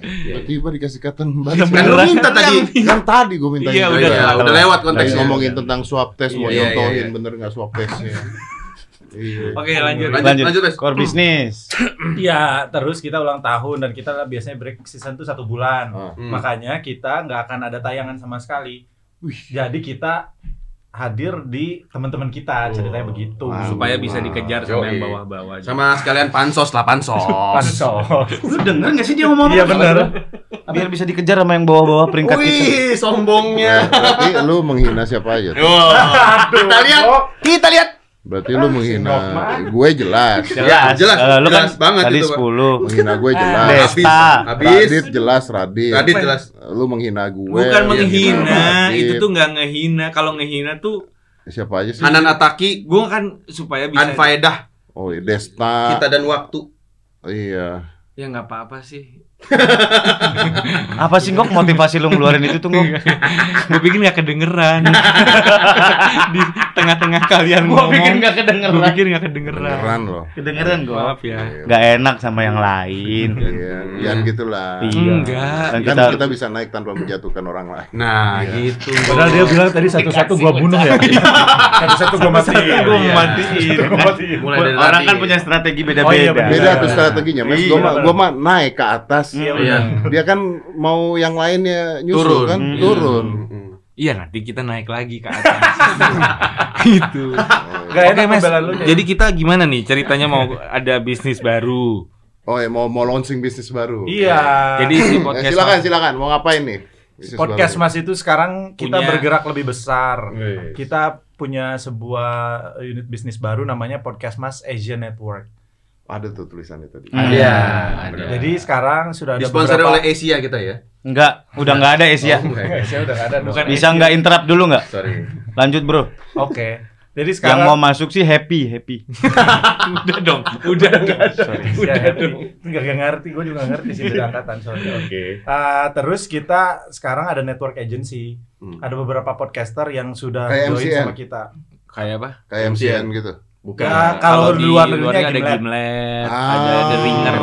Tiba-tiba dikasih kata balik. Kan lu minta tadi. Kan tadi gue minta Iya, udah iya, udah lewat Lagi konteksnya. ngomongin tentang swab test mau Iya, iya, nyontohin iya. bener nggak swab testnya. Iya. Oke, lanjut. Lanjut, Lanjut. lanjut. Core bisnis. Iya, terus kita ulang tahun dan kita biasanya break season tuh satu bulan. Ah. Hmm. Makanya kita nggak akan ada tayangan sama sekali. Jadi kita hadir di teman-teman kita ceritanya begitu. Wow. Supaya bisa dikejar sama yang Yoi. bawah-bawah. Sama sekalian pansos lah, pansos. Pansos. Lu denger gak sih dia ngomong Iya benar. biar bisa dikejar sama yang bawah-bawah peringkat kita. Wih, sombongnya. Berarti lu menghina siapa aja? tuh? Kita lihat. Kita lihat. Berarti lu menghina gue jelas. Ya, jelas. Eh, lu jelas kan banget tadi itu, Pak. 10. Menghina gue jelas. Desta. Habis. Radit jelas Radit. Radit jelas. Lu menghina gue. Bukan menghina, itu tuh nggak ngehina. Kalau ngehina tuh siapa aja sih? Hanan Ataki, gue kan supaya bisa Anfaedah, Oh, iya, Desta. kita dan waktu. Iya. ya nggak apa-apa sih. Apa sih kok motivasi lu ngeluarin itu tuh Ngok? gue pikir nggak kedengeran di tengah-tengah kalian Gua ngomong. pikir nggak kedengeran. Gue pikir nggak kedengeran. Beneran loh. Kedengeran gua. Maaf ya. Gak enak sama yang lain. Iya, jangan gitulah. Iya. Enggak. Kan kita, kita bisa naik tanpa menjatuhkan orang lain. Nah, gitu. Padahal dia bilang tadi satu-satu gua bunuh ya. Satu-satu gua matiin. Gua Iya. matiin. Gua matiin. Mulai dari orang kan punya strategi Oh, iya, beda-beda. Beda tuh strateginya, Mas. Iya, bener. gua mah naik ke atas. Iya, Iya. Dia kan mau yang lainnya nyusul Turun. kan? Hmm. Turun. Mm-mm. Iya nanti kita naik lagi ke atas. gitu. Gak Oke enak mas. lu Jadi kita gimana nih ceritanya mau ada bisnis baru? Oh ya mau mau launching bisnis baru. Iya. Jadi si Eh, podcast silakan silakan mau ngapain nih? Bisnis podcast baru. Mas itu sekarang kita Punya- bergerak lebih besar. Wih. Kita punya sebuah unit bisnis baru namanya Podcast Mas Asia Network. Ada tuh tulisannya tadi. Hmm. Iya. ada. Jadi sekarang sudah ada Disponsori beberapa- oleh Asia kita ya. Enggak, udah nggak ada Asia. Oh, enggak. Asia udah nggak ada dong. Bukan Bisa nggak interrupt dulu nggak? Sorry. Lanjut bro. Oke. Jadi Yang sekarang mau masuk sih happy, happy. udah dong, udah nggak ada. udah nggak nggak ngerti, gue juga ngerti sih beda angkatan soalnya. Oke. Ah, terus kita sekarang ada network agency. Hmm. Ada beberapa podcaster yang sudah Kayak join MCN. sama kita. Kayak apa? Kayak MCN gitu. Bukan. Ya, kalau di luar negerinya ada Gimlet. Gimlet, Ah, ada The Ringer.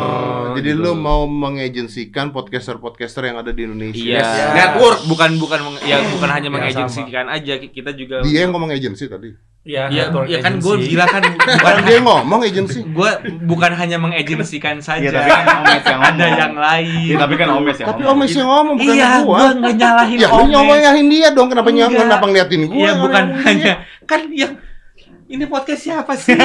Jadi gitu. lu mau mengagensikan podcaster-podcaster yang ada di Indonesia. Iya. Yes. Network bukan bukan ya bukan hanya Ya, mengagensikan aja kita juga Dia yang ngomong agensi tadi. Iya, Ya, ya kan gue bilang kan bukan Kan dia ngomong agensi. gue bukan hanya mengagensikan saja Iya, tapi kan Omes yang ada ngomong. yang lain Iya, tapi kan Omes yang Tapi ngomong. Omes yang ngomong bukan iya gua. gue nggak nyalahin Ya Omes nyomongin dia dong kenapa Enggak. kenapa ngeliatin gua? iya bukan hanya kan yang ini podcast siapa sih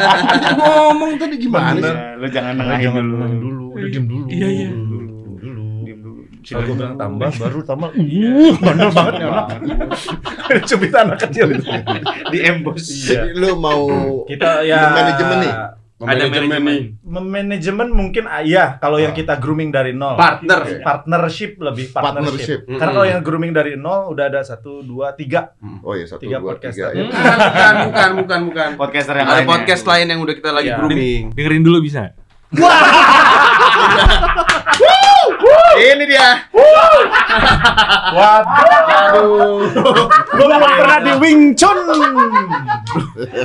ngomong tadi gimana sih? Ya, Lu jangan nengahin dulu. dulu, udah diem dulu. Iya, iya. Dulu, dulu. Diam dulu. Kalau gue bilang tambah, baru tambah. Uh, bandel banget nih anak. Cubit anak kecil itu. Di embos. Jadi lu mau Kita ya manajemen nih? Ada manajemen Manajemen mungkin ah, iya kalau yang kita grooming dari nol. Partner. Partnership lebih partnership. Partnership. Karena kalau yang grooming dari nol udah ada satu, dua, tiga. Oh iya satu Tiga dua podcaster. tiga ya. Bukan, bukan, bukan, bukan. Podcaster yang Ada lainnya. podcast lain yang udah kita lagi Iya. grooming. dengerin dulu bisa Ini dia. Waduh. Belum pernah di Wing Chun.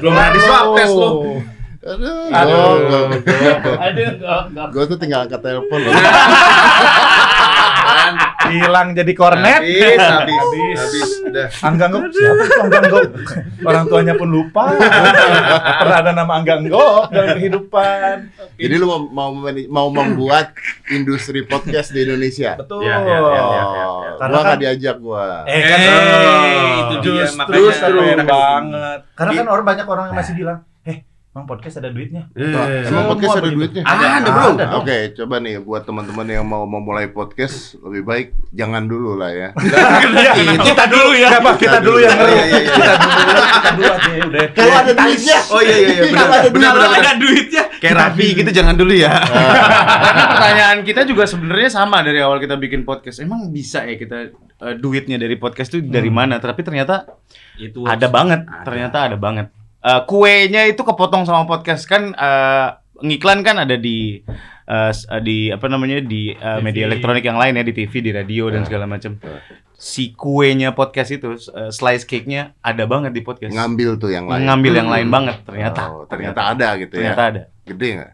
Belum pernah di swab test lo. Aduh, Aduh. gua, Aduh, enggak, enggak. gua tuh tinggal angkat telepon loh. Hilang jadi kornet. Habis, habis, Habis. habis. Udah. Angganggok siapa itu Angganggok? Orang tuanya pun lupa. Pernah ada nama Angganggok dalam kehidupan. Jadi lu mau mau, membuat industri podcast di Indonesia. Betul. Ya, ya, ya, ya, ya. Oh, Karena gua kan- nggak diajak gua. Eh kan Eh, itu dia, justru makanya justru enak. banget. Karena kan orang banyak orang yang masih bilang, "Eh, Emang podcast ada duitnya?" Eh. Emang podcast ada duitnya? Ada, ada, bro. Ada dong. Oke, coba nih buat teman-teman yang mau memulai podcast lebih baik jangan dulu lah ya. kita dulu ya Pak, kita dulu yang ngeri. Iya, iya, iya. Kita dulu, kita dulu aja udah. Kalau ada duitnya. Oh iya iya iya. Benar, Kalau ada benar, kalau ada duitnya Kayak Raffi gitu jangan dulu ya. Karena pertanyaan kita juga sebenarnya sama dari awal kita bikin podcast. Emang bisa ya kita eh, duitnya dari podcast itu dari mana? Tapi ternyata itu ada banget. Ternyata ada banget. Eh, kuenya itu kepotong sama podcast kan eh, ngiklan kan ada di eh, eh, di apa namanya di eh, media elektronik yang lain ya di TV, di radio dan segala macam. Si kuenya podcast itu eh, slice cake-nya ada banget di podcast. Ngambil tuh yang lain. Ngambil yang lain banget ternyata. Oh, ternyata ada gitu ya. Ternyata ada. Gede nggak?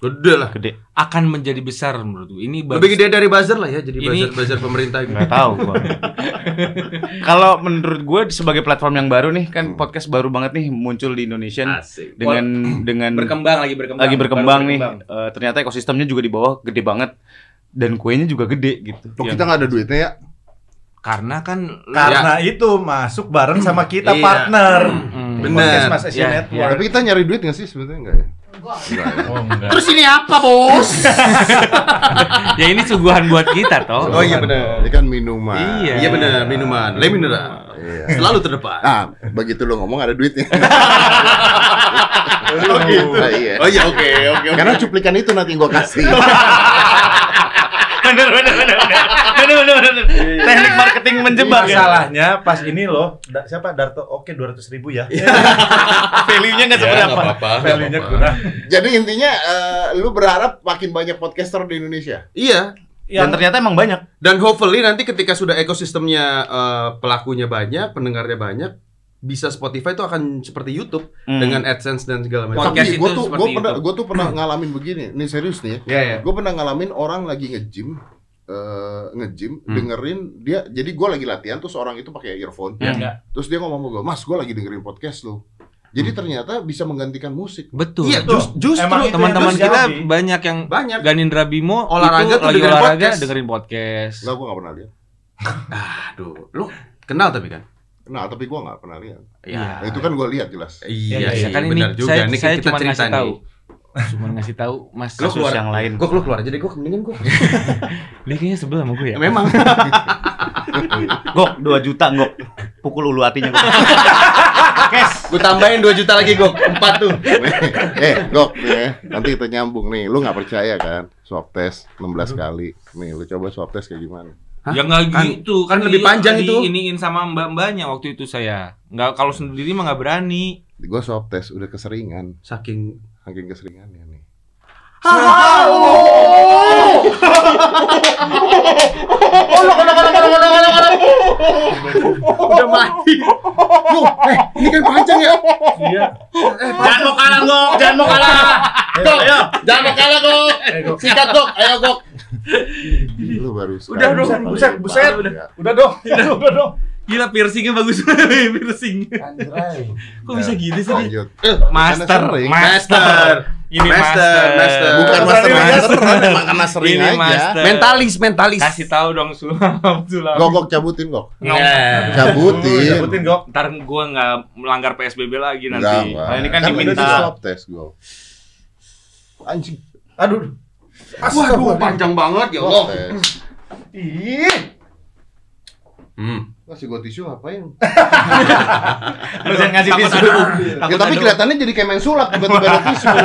Gede lah. Gede. akan menjadi besar menurut gue ini baru Lebih gede dari buzzer lah ya, jadi Ini- buzzer buzzer pemerintah gitu. nggak tahu gua. Kalau menurut gue sebagai platform yang baru nih kan podcast baru banget nih muncul di Indonesia. Asik. dengan dengan berkembang lagi berkembang lagi berkembang Baru nih. Eh, ternyata ekosistemnya juga di bawah gede banget dan kuenya juga gede gitu. Oh, Yang- kita nggak ada duitnya ya? Karena kan Karena itu masuk bareng sama kita Iya. partner. Hmm. Bener. Mas Asia Ya, Network. Tapi kita nyari duit nggak sih sebenarnya enggak ya? Enggak. Oh, enggak. Terus ini apa, Bos? ya ini suguhan buat kita toh. Oh iya benar. Ini kan minuman. Iya. Iya benar, minuman, le mineral. Iya. Selalu terdepan. Ah, begitu lo ngomong ada duitnya. Oh gitu. Ah, iya. Oh iya, oke, oke, oke. Karena cuplikan itu nanti gua kasih. bener bener bener bener bener bener bener teknik marketing menjebak ya Masalahnya pas ini loh, da- siapa Darto? Oke, 200 ribu ya. value-nya nggak Ya, seberapa nggak nggak Value-nya apa-apa. kurang. Jadi intinya eh, lu berharap makin banyak podcaster di Indonesia. Iya. dan ternyata emang banyak Dan hopefully nanti ketika sudah ekosistemnya eh, pelakunya banyak, pendengarnya banyak, bisa Spotify itu akan seperti YouTube Hmm. dengan AdSense dan segala macam. Podcast gue tuh gue pernah gue tuh pernah ngalamin begini. Ini serius nih. Ya ya. Gue pernah ngalamin orang lagi nge-gym eh, nge-gym Hmm. dengerin dia jadi gue lagi latihan terus orang itu pakai earphone Ya. Enggak. terus dia ngomong sama gue mas gue lagi dengerin podcast lo jadi ternyata bisa menggantikan musik Betul. Iya, Tuh, jus- justru itu Teman-teman kita terjadi. banyak yang banyak. Ganindra Bimo Olahraga itu tuh lagi dengerin olahraga podcast. dengerin podcast. Enggak, gue gak pernah lihat Aduh, lu kenal tapi kan? Nah tapi gue gak pernah lihat Iya. Nah, itu kan gue lihat jelas Iya, iya, sih, Ya kan ini benar juga. saya, Ini saya kita cuma cerita ngasih nih. tahu. Cuma ngasih tahu Mas. Lu Kasus keluar yang lain. Gue keluar keluar aja deh, gue mendingan gue. Dia kayaknya sebel sama gue ya. Memang. gok 2 juta gok pukul ulu hatinya gok gue tambahin 2 juta lagi gue. Empat tuh. eh gok nih ya, nanti kita nyambung nih lu nggak percaya kan swab test 16 kali nih lu coba swab test kayak gimana Hah? Ya nggak Kan- gitu, kan lebih panjang itu. Iniin sama mbak-mbaknya waktu itu saya. Nggak kalau sendiri mah nggak berani. gue swab test udah keseringan Saking saking keseringannya nih udah mati. Lu, eh, ini kan panjang ya. Iya. Jangan mau kalah, Gok. Jangan mau kalah. Gok, ayo. Jangan mau kalah, Gok. Sikat, Gok. Ayo, Gok. Lu baru Udah dong. Buset, buset. Udah. Udah dong. Udah dong. Gila piercingnya bagus banget piercing. Anjay. Kok bisa gitu sih lanjut Master, Karena sering. Master. Ini Master, master. master. bukan master master emang karena sering Ini aja master. Mentalis, mentalis. Kasih tahu dong sulam, sulam. gok gok cabutin gok Yeah. cabutin Sebutin gok. Ntar gua nggak melanggar PSBB lagi nanti. Nah, ini kan udah diminta. di swab test gok anjing Aduh. Waduh, panjang banget ya Allah. Ih. Hmm. Kasih gua tisu ngapain lu jangan ngasih tisu ya, tapi kelihatannya jadi kayak main sulap tiba-tiba ada tisu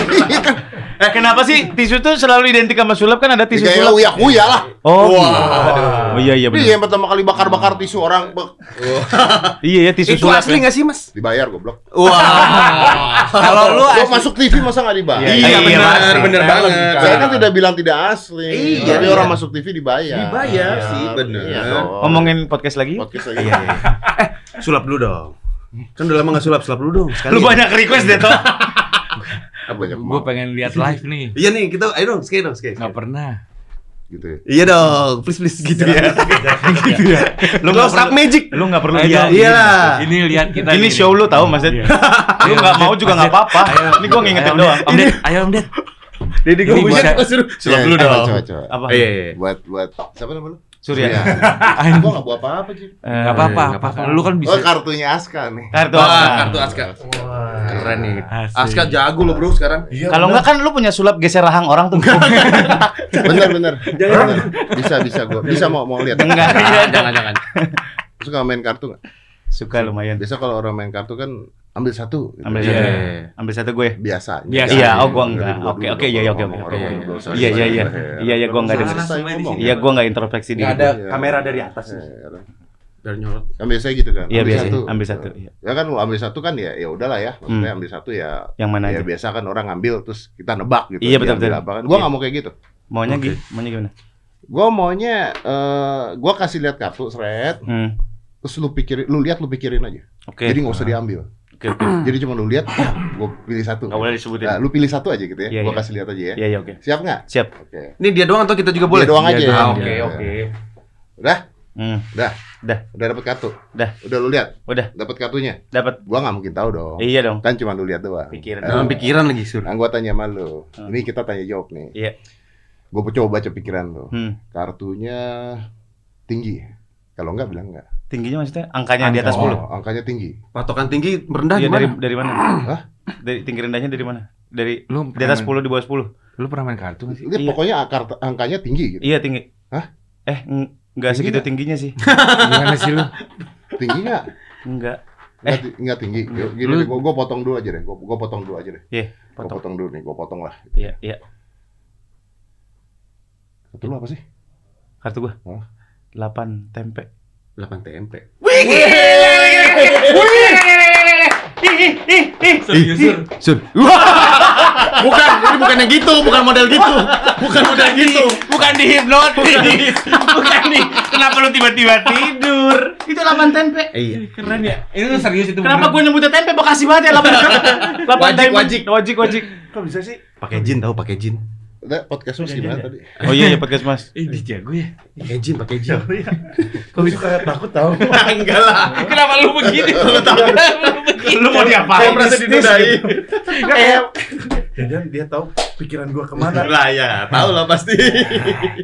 Iya kan? Eh, kenapa sih tisu tuh selalu identik sama sulap kan ada tisu kayak sulap? uya uya lah Oh, Wah. gitu. oh iya iya Iya benar. yang pertama kali bakar-bakar tisu orang bek, Iya ya tisu Itu sulap. asli ya. nggak sih, Mas? dibayar goblok. Wah. Kalau lu Gua asli- masuk TV masa nggak dibayar? Iya, Iya, benar, benar Saya banget. Saya kan tidak bilang tidak asli. Iya, Tapi iya. orang masuk TV dibayar. Dibayar sih, bener. Iya. Ngomongin podcast lagi? podcast lagi. Sulap dulu dong. Kan udah lama nggak sulap, sulap dulu dong. Sekali. Lu banyak request deh toh. Ah, Gue pengen lihat live nih. Iya nih, kita ayo dong, sekali dong, sekali. Nggak pernah. gitu ya. Iya dong, please please gitu ya. gitu ya. Lu nggak Close up perlu magic. lu nggak perlu lihat. Iya. Ini lihat kita. Ini show lu tahu Mas Ded. Iya. Lu nggak mau juga nggak apa-apa. Ini gua ngingetin doang. Om Ded, ayo Om Ded. Jadi gue punya bisa- suruh sulap Iya, dulu coba, dong. Coba, coba. Apa? Iya, iya. Buat buat siapa nama lu? Surya. Gua enggak buat apa-apa, Ji. Eh, Nggak apa-apa. nggak apa-apa. Lu kan Oh, bisa. kartunya Aska nih. Kartu Wah, Aska. kartu Aska. Keren nih. Aska jago lo, Bro, sekarang. Iya, Kalau enggak kan lu punya sulap geser rahang orang tuh. Bener bener. Bener. Bisa bisa gua. Bisa mau mau lihat. Enggak. Jangan, jangan. Suka main kartu nggak? Suka lumayan. Biasa kalau orang main kartu kan ambil satu. gitu. Ambil Iya. satu. Ambil satu gue. Biasanya. Biasa. Iya, oh, gua Dari enggak. Oke, oke, iya, iya, oke, oke, iya, iya. sama Iya, iya, iya. saya. Iya, iya, gua nggak Belum denger. selesai Iya. Iya, gua enggak introspeksi diri. ada Iya. kamera dari atas. Dari nyorot. Kan biasanya gitu kan. Iya, Ambil biasa. satu. Ambil satu. Iya. Ya kan lu ambil satu kan ya ya udahlah ya. Maksudnya Hmm. ambil satu ya Yang mana ya aja? biasa kan orang ngambil terus kita nebak gitu. Iya, betul, ambil betul. Apa kan. Gua Iya. nggak mau kayak gitu. Maunya Oke. gitu. Maunya gimana? Gua maunya eh gua kasih lihat kartu seret, Hmm. terus lu pikirin, lu lihat lu pikirin aja. Oke. Jadi nggak usah diambil. Oke, oke. Jadi cuma lu lihat, ya, gua pilih satu. Enggak boleh disebutin. Nah, lu pilih satu aja gitu ya. Iya, gua iya. kasih lihat aja ya. Iya, iya, oke. Siap nggak? Siap. Oke. Ini dia doang atau kita juga boleh? Dia doang aja. doang. Ah, ya. Oke, Iya. oke. Udah, Hmm. udah, Udah, udah dapat kartu. Udah. Udah lu lihat, udah. dapat kartunya. Dapat. Gua nggak mungkin tahu dong. Iya dong. Kan cuma lu lihat doang. Pikiran. Eh, Dalam pikiran lagi, Sur. Nah, gua tanya sama lu. Hmm. Ini kita tanya jawab nih. Iya. Gue coba baca pikiran lu. Hmm. Kartunya tinggi. Kalau enggak bilang enggak. Tingginya maksudnya angkanya di atas Oh, 10. angkanya tinggi. Patokan tinggi rendah Iya gimana? dari dari mana? Hah? Dari tinggi rendahnya dari mana? Dari Lu di atas pernah 10 di bawah 10. main- Lu pernah main kartu nggak sih? Ini Iya. pokoknya akar angkanya tinggi gitu. Iya tinggi. Hah? Eh, ng- enggak Tinggi segitu tingginya sih. Gimana sih lu? Tinggi enggak? Enggak. Enggak, ti- enggak tinggi. Gini Lu- gua potong dulu aja deh. Gua, gua potong dulu aja deh. Iya, Gua potong. potong dulu nih, gua potong lah. Iya, iya. Satu lu apa sih? Kartu gua. Hah? 8 tempe. 8 TMP. Serius, Sur? Bukan, ini bukan yang gitu, bukan model gitu. Bukan model gitu. Bukan dihipnotis. Bukan nih. Kenapa lu tiba-tiba tidur? Itu 8 tempe. Iya. Keren ya. Ini lu serius itu. Kenapa gue nyebutnya tempe Bekasi banget ya 8 8 Wajik, tempe. wajik. Wajik, wajik. Kok bisa sih? Pakai jin tahu, pakai jin. Udah, podcast lu gimana tadi? Oh iya, iya podcast Mas. Eh, dia jago ya. Pakai jin, pakai jin. Kok bisa kayak takut tahu? Enggak lah. Kenapa lu begini? Lu lu begini. Lu mau diapain? Saya merasa dinodai. Kayak Jangan dia tahu pikiran gua ke mana. Lah ya, tahu lah pasti.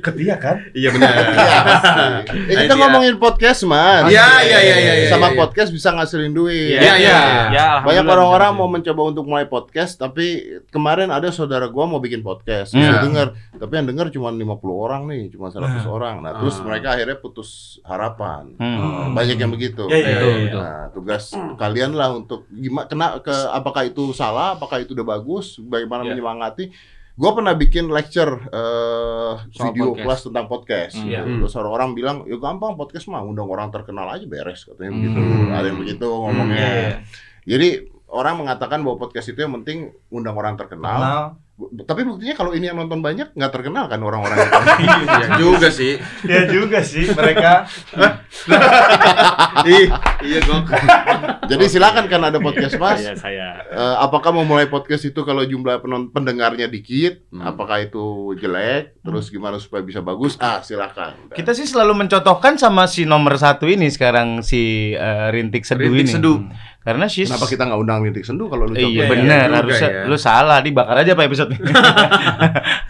Ke dia kan? Iya benar. Iya, pasti. Eh, kita Idea. ngomongin podcast, Mas. Iya, iya, iya, iya, iya, Sama iya. podcast bisa ngasilin duit. Iya, iya. Ya, Banyak orang-orang mau mencoba untuk mulai podcast, tapi kemarin ada saudara gua mau bikin podcast. Hmm. Saya dengar, tapi yang dengar cuma 50 orang nih, cuma 100 orang. Nah, terus Ah. mereka akhirnya putus harapan. Hmm. Banyak yang begitu. Iya, iya, iya. Nah, tugas kalian lah untuk gimana kena ke apakah itu salah, apakah itu udah bagus, bagaimana Iya. menyemangati. Gue pernah bikin lecture eh, Soal video podcast. kelas tentang podcast. Hmm. Iya. Terus orang-orang bilang, ya gampang podcast mah, undang orang terkenal aja beres katanya Hmm. begitu. Ada yang begitu ngomongnya. Iya, iya. Jadi orang mengatakan bahwa podcast itu yang penting undang orang terkenal. Kenal. Tapi buktinya kalau ini yang nonton banyak nggak terkenal kan orang-orang itu. Iya juga sih. Ya juga sih mereka. Ih, iya gok. Jadi silakan kan ada podcast mas. Iya, saya. Eh, apakah mau mulai podcast itu kalau jumlah penon- pendengarnya dikit? Hmm. Apakah itu jelek? Terus gimana supaya bisa bagus? Ah silakan. Kita sih selalu mencontohkan sama si nomor satu ini sekarang si eh, Rintik Seduh Rintik ini. Seduh. Karena she's Kenapa kita nggak undang Rintik Sendu kalau lu Iya coba? benar, juga harusnya ya. lu salah, dibakar aja pak episode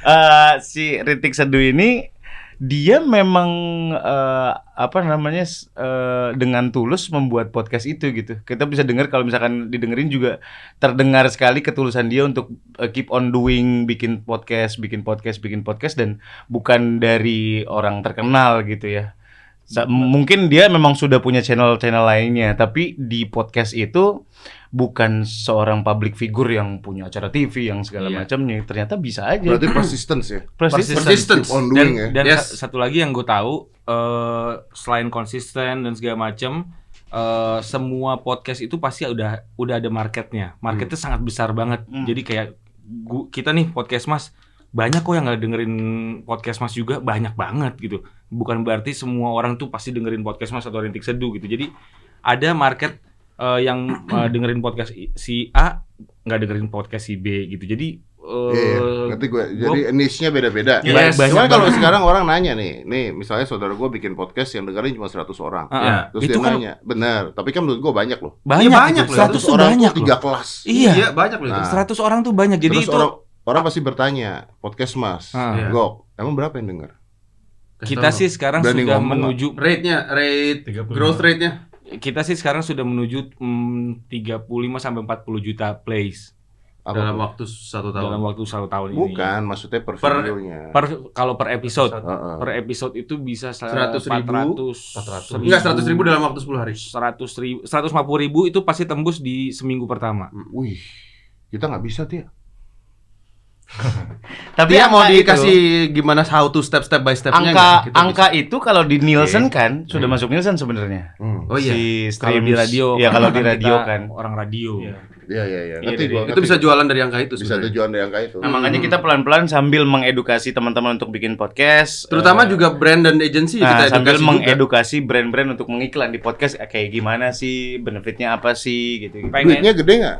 Eh, si Ritik Seduh ini dia memang eh, apa namanya eh, dengan tulus membuat podcast itu gitu. Kita bisa dengar kalau misalkan didengerin juga terdengar sekali ketulusan dia untuk eh, keep on doing bikin podcast, bikin podcast, bikin podcast dan bukan dari orang terkenal gitu ya. Sa- mungkin dia memang sudah punya channel-channel lainnya, tapi di podcast itu bukan seorang public figure yang punya acara TV yang segala Iya. macamnya. Ternyata bisa aja. Berarti persistence ya. Persisten. Persistence. On Dan, ya. dan Yes. sa- satu lagi yang gue tahu eh, selain konsisten dan segala macem eh, semua podcast itu pasti udah udah ada marketnya. Marketnya sangat besar banget. Hmm. Jadi kayak gu- kita nih podcast mas banyak kok yang nggak dengerin podcast mas juga banyak banget gitu. Bukan berarti semua orang tuh pasti dengerin podcast mas atau rintik seduh gitu. Jadi ada market eh, yang eh, dengerin podcast si A nggak dengerin podcast si B gitu. Jadi eh, Iya, ngerti gue. Jadi niche-nya beda-beda. Yes. Cuman kalau sekarang orang nanya nih, nih misalnya saudara gue bikin podcast yang dengerin cuma 100 orang. Ya. ah. Terus itu dia kan nanya, benar. Tapi kan menurut gue banyak loh. banyak, Iya, banyak itu. loh. 100 tuh orang banyak tuh loh. tiga kelas. Iya. Iya, banyak loh itu. Nah. 100 orang tuh banyak. Jadi Terus itu orang, orang pasti bertanya, podcast mas. Iya. Gok, emang berapa yang denger? Kita sih sekarang Berani sudah ngomong menuju rate-nya, rate 35. growth rate-nya. kita sih sekarang sudah menuju mm, 35 sampai 40 juta plays Apa dalam tuh? waktu satu dalam tahun. waktu satu tahun ini. Bukan, maksudnya per, Per- videonya. Per kalau per episode. Heeh. Per episode itu bisa 100 ribu. 400 Enggak 100 ribu dalam waktu 10 hari. 100 ribu 150 ribu itu pasti tembus di seminggu pertama. Wih, kita nggak bisa Tia. Tapi Dia mau angka itu- dikasih gimana how to step step by step-nya angka? Kita angka bisa. itu kalau di Nielsen kan sudah Hmm. masuk Nielsen sebenarnya. Hmm. Oh iya. Si Kalau stream di radio, Ya kalau di karena radio kita kan. orang radio. Iya. Iya, iya, iya. Iya, Ngerti jadi gua, Itu bisa jualan dari angka itu bisa tujuan dari angka itu. Nah, makanya Hmm. kita pelan-pelan sambil mengedukasi teman-teman untuk bikin podcast. Terutama eh, juga brand dan agency Nah, kita sambil edukasi mengedukasi brand-brand untuk mengiklan di podcast eh, kayak gimana sih, benefitnya apa sih gitu. Pengen Duitnya gede nggak?